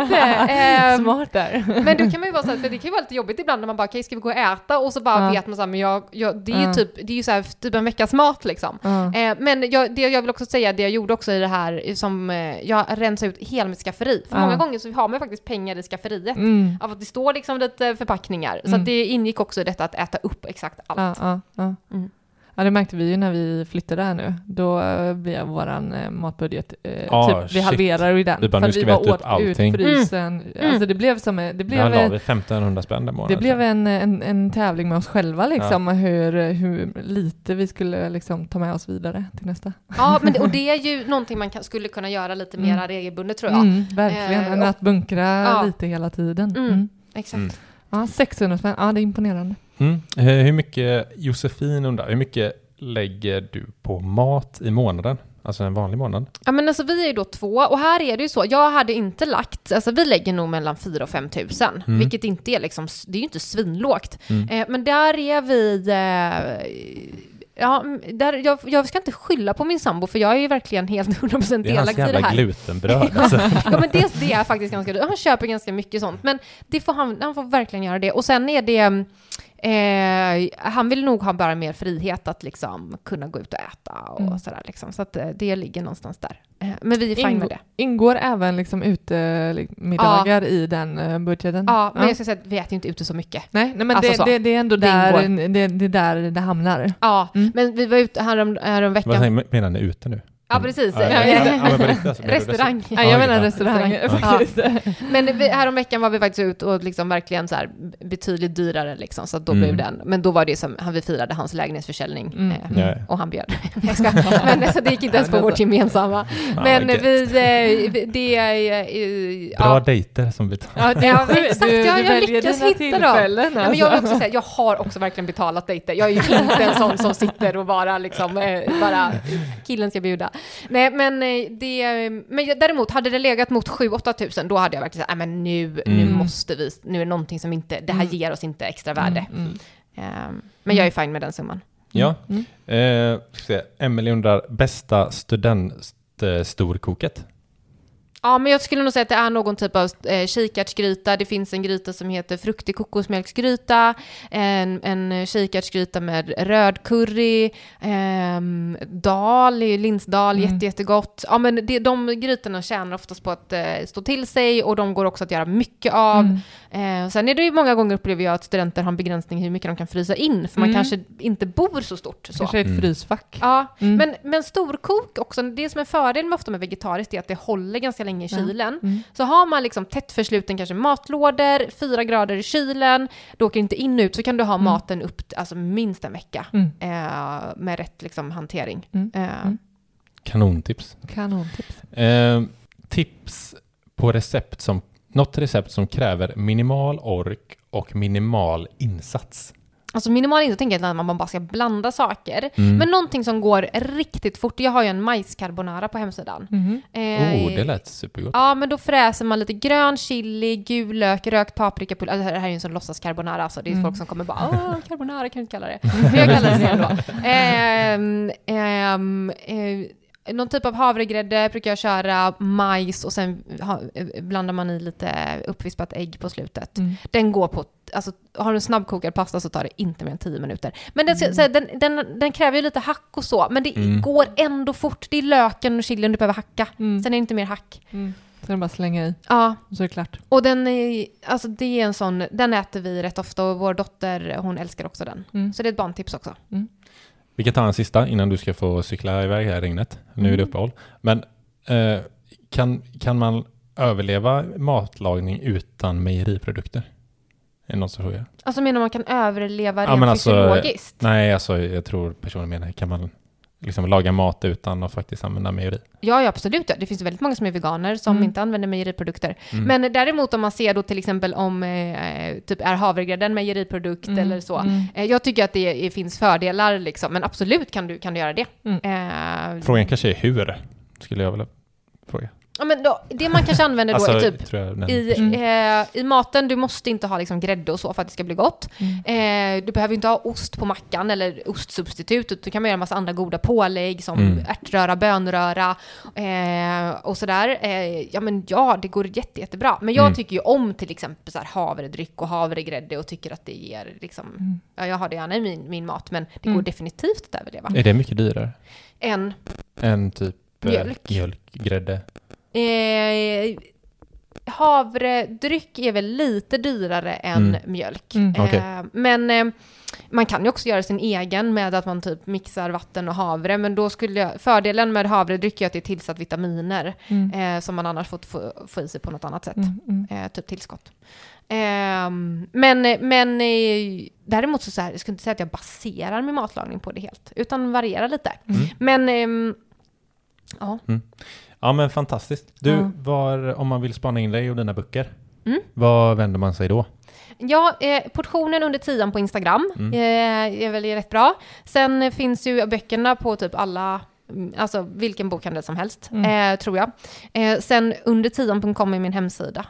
Ehm, Smart där. Men då kan man ju vara så här, för det kan ju vara lite jobbigt ibland när man bara, okej ska vi gå och äta? Och så bara Ja. vet man så här, men jag, jag, det är ju Ja. typ, det är ju så här, typ en veckas mat liksom. Eh, men jag, det jag vill också säga, det jag gjorde också i det här, som eh, jag rensade ut hela mitt skafferi. För Ja. många gånger så har man faktiskt pengar i skafferiet. Mm. Av att det står liksom lite förpackningar. Så Mm. det ingick också i detta att äta upp exakt allt. Ja, ja, ja. Mm. ja, det märkte vi ju när vi flyttade här nu. Då eh, blev våran eh, matbudget, eh, Ja, typ, vi halverade ju den. Vi bara, för nu ska vi bara äta upp åt allting. ut frysen. Mm. Alltså det blev som, det blev, Där eh, vi 1500 spänn den månaden. det blev en, en, en tävling med oss själva liksom, hur, hur lite vi skulle liksom, ta med oss vidare till nästa. Ja, men det, och det är ju någonting man kan, skulle kunna göra lite Mm. mer regelbundet tror jag. Mm, verkligen, Eh, än och- att bunkra Ja. lite hela tiden. Mm. Mm. Exakt. Mm. Ja, 600 spänn, ja det är imponerande. Mm. Hur mycket, Josefin undrar, hur mycket lägger du på mat i månaden? Alltså en vanlig månad? Ja men alltså vi är ju då två och här är det ju så, jag hade inte lagt, alltså vi lägger nog mellan 4 och 5 tusen, Mm. vilket inte är liksom, det är ju inte svinlågt. Mm. Eh, men där är vi, eh, ja, mm, där, jag, jag ska inte skylla på min sambo för jag är ju verkligen helt 100% Det är hans delaktig i det jävla här. glutenbröd. Alltså. Ja men det, det är faktiskt ganska dyrt. Han köper ganska mycket sånt. Men det får han, han får verkligen göra det. Och sen är det, eh, han vill nog ha bara mer frihet att liksom kunna gå ut och äta och Mm. sådär liksom. Så att eh, det ligger någonstans där. Eh, men vi är fine Ingo- med det. Ingår även liksom utemiddagar i den eh, budgeten? Ja, men jag ska säga att vi äter ju inte ute så mycket. Nej, nej men Alltså det, så. det, det är ändå Det där det, det är där det hamnar. Ja, Mm. men vi var ute härom, härom Vad veckan. säger- menar ni ute nu? Ja, precis. Ja, alltså, Restaurang. Ja, jag Ja, menar restaurang. Men vi, häromveckan var vi faktiskt ut och liksom verkligen så här betydligt dyrare liksom, så att då Mm. blev den. Men då var det som, han vi firade hans lägenhetsförsäljning Mm. eh, och han bjöd. Jag men alltså, det gick inte ens på vårt gemensamma. Men vi, eh, vi- det är... eh, Bra ja. dejter som vi tar. Ja, exakt. du, jag väljer lyckas hitta dem. tillfällen. Ja, men jag vill alltså. också säga, jag har också verkligen betalat dejter. Jag är ju inte en sån som sitter och bara liksom, eh, bara killen ska bjuda. Nej, men eh, det, men däremot hade det legat mot 7-8 tusen, då hade jag verkligen sagt, nej men nu, nu Mm. måste vi, nu är det någonting som inte, det här Mm. ger oss inte extra värde. Ehm, men jag är fine med den summan. Ja. Mm. Eh. Emelie undrar, bästa studentstorkoket? Ja, men jag skulle nog säga att det är någon typ av eh, kikärtsgryta. Det finns en gryta som heter fruktig kokosmjölksgryta, en, en kikärtsgryta med röd curry, ehm, dal, linsdal, Mm. jätte, jättegott. Ja, men det, de grytorna tjänar oftast på att eh, stå till sig och de går också att göra mycket av. Mm. Eh, sen är det ju många gånger upplever jag att studenter har en begränsning hur mycket de kan frysa in, för man Mm. kanske inte bor så stort. Så. Kanske ett Mm. frysfack. Ja, Mm. men, men storkok också, det som är fördelen med ofta med vegetariskt är att det håller ganska länge i Ja. kylen. Mm. Så har man liksom tätt försluten kanske matlådor, fyra grader i kylen, det åker inte in och ut, så kan du ha Mm. maten upp alltså minst en vecka Mm. eh, med rätt liksom, hantering. Mm. Eh. Kanontips. Kanontips. Eh, tips på recept som, något recept som kräver minimal ork och minimal insats. Alltså minimal insats tänker jag att man bara ska blanda saker. Mm. Men någonting som går riktigt fort, jag har ju en majscarbonara på hemsidan. Mhm. Eh, oh, det lät supergott. Ja, men då fräser man lite grön chili, gul lök, rökt paprikapulver. Alltså, det här är ju en sån låtsas carbonara, så det är Mm. folk som kommer bara åh, carbonara kan du inte kalla det. Men jag kallar det det ändå. Ehm, ehm, eh, någon typ av havregrädde brukar jag köra, majs och sen ha, blandar man i lite uppvispat ägg på slutet. Mm. Den går på, alltså har du en snabbkokad pasta så tar det inte mer än 10 minuter. Men den, Mm. så, den, den, den kräver ju lite hack och så, men det Mm. går ändå fort. Det är löken och chilin du behöver hacka. Mm. Sen är det inte mer hack. Mm. Sen bara slänga i Ja, och så är det klart. och den är, alltså det är en sån, den äter vi rätt ofta och vår dotter, hon älskar också den. Mm. Så det är ett barntips också. Vi kan ta en sista innan du ska få cykla iväg här i regnet. Nu är det Mm. uppehåll. Men eh, kan, kan man överleva matlagning utan mejeriprodukter? Är det någon som frågar? Alltså menar man kan överleva Ja, rent men alltså, fysiologiskt? Nej, alltså jag tror personen menar, kan man liksom laga mat utan att faktiskt använda mejeri? Ja, ja, absolut. Ja. Det finns väldigt många som är veganer som Mm. inte använder mejeriprodukter. Mm. Men däremot om man ser då till exempel om eh, typ är havregrädde en mejeriprodukt Mm. eller så. Mm. Eh, jag tycker att det är, finns fördelar liksom, men absolut kan du, kan du göra det. Mm. Eh, Frågan kanske är hur, skulle jag vilja fråga. Ja, men då, det man kanske använder då Alltså, är typ jag I, Mm. eh, I maten, du måste inte ha liksom grädde och så för att det ska bli gott. Mm. Eh, du behöver inte ha ost på mackan eller ostsubstitut. Du kan göra en massa andra goda pålägg som Mm. ärtröra, bönröra eh, och sådär. Eh, ja men ja, det går jätte, jättebra. Men jag Mm. tycker ju om till exempel så här havredryck och havregrädde och tycker att det ger liksom, Mm. ja jag har det gärna i min, min mat men det Mm. går definitivt att överleva. Är det mycket dyrare En än typ eh, Mjölk. mjölk grädde? Eh, havredryck är väl lite dyrare än Mm. mjölk. Mm. Eh, men eh, man kan ju också göra sin egen med att man typ mixar vatten och havre. Men då skulle jag, fördelen med havredryck är att det är tillsatt vitaminer Mm. eh, som man annars fått få, få i sig på något annat sätt. Mm. Mm. Eh, typ tillskott. Ehm, men men eh, däremot så, så här, jag skulle inte säga att jag baserar min matlagning på det helt, utan varierar lite. Mm. Men ehm, ja, Ja men fantastiskt. Du, Ja. var, om man vill spana in dig och dina böcker, Mm. var vänder man sig då? Ja, eh, portionen under tian på Instagram Mm. eh, är väl rätt bra. Sen finns ju böckerna på typ alla, mm, alltså vilken bokhandel som helst, Mm. eh, tror jag. Eh, sen under tian.com är min hemsida.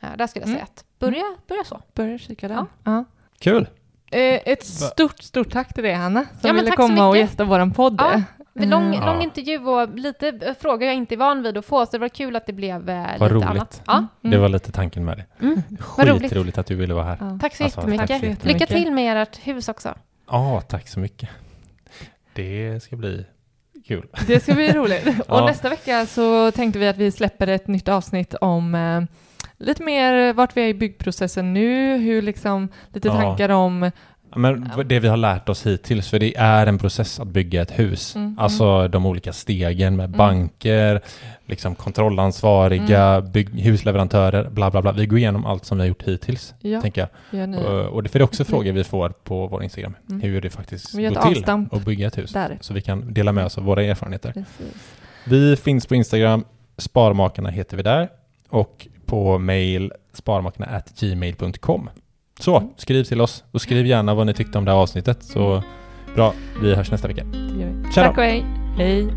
Eh, där skulle jag Mm. säga att börja, börja så. Börjar kika där. Ja. Kul! Eh, ett stort, stort tack till dig Hanna som Ja, ville komma och gästa våran podd. Ja, Eh, Lång, Ja. lång intervju och lite eh, frågor jag inte är van vid att få, så det var kul att det blev eh, lite roligt. annat. Ja. Mm. Det var lite tanken med det. Mm. Vad roligt. Skitroligt att du ville vara här. Ja. Tack så Alltså, jättemycket. tack så Lycka jättemycket. till med ert hus också. Ja, tack så mycket. Det ska bli kul. Det ska bli roligt. Och Ja. nästa vecka så tänkte vi att vi släpper ett nytt avsnitt om eh, lite mer vart vi är i byggprocessen nu, hur liksom, lite Ja. tankar om Men det vi har lärt oss hittills, för det är en process att bygga ett hus. Mm, Alltså de olika stegen med Mm. banker, liksom kontrollansvariga, bygg, husleverantörer, bla bla bla. Vi går igenom allt som vi har gjort hittills, Ja, tänker jag. Och, och det är också frågor vi får på vår Instagram, Mm. hur det faktiskt går till att bygga ett hus. där. Så vi kan dela med oss av våra erfarenheter. Precis. Vi finns på Instagram, Sparmakarna heter vi där, och på mail sparmakarna@gmail.com. Så, Mm. skriv till oss och skriv gärna vad ni tyckte om det här avsnittet. Så bra, vi hörs nästa vecka. Tack och hej. Hej.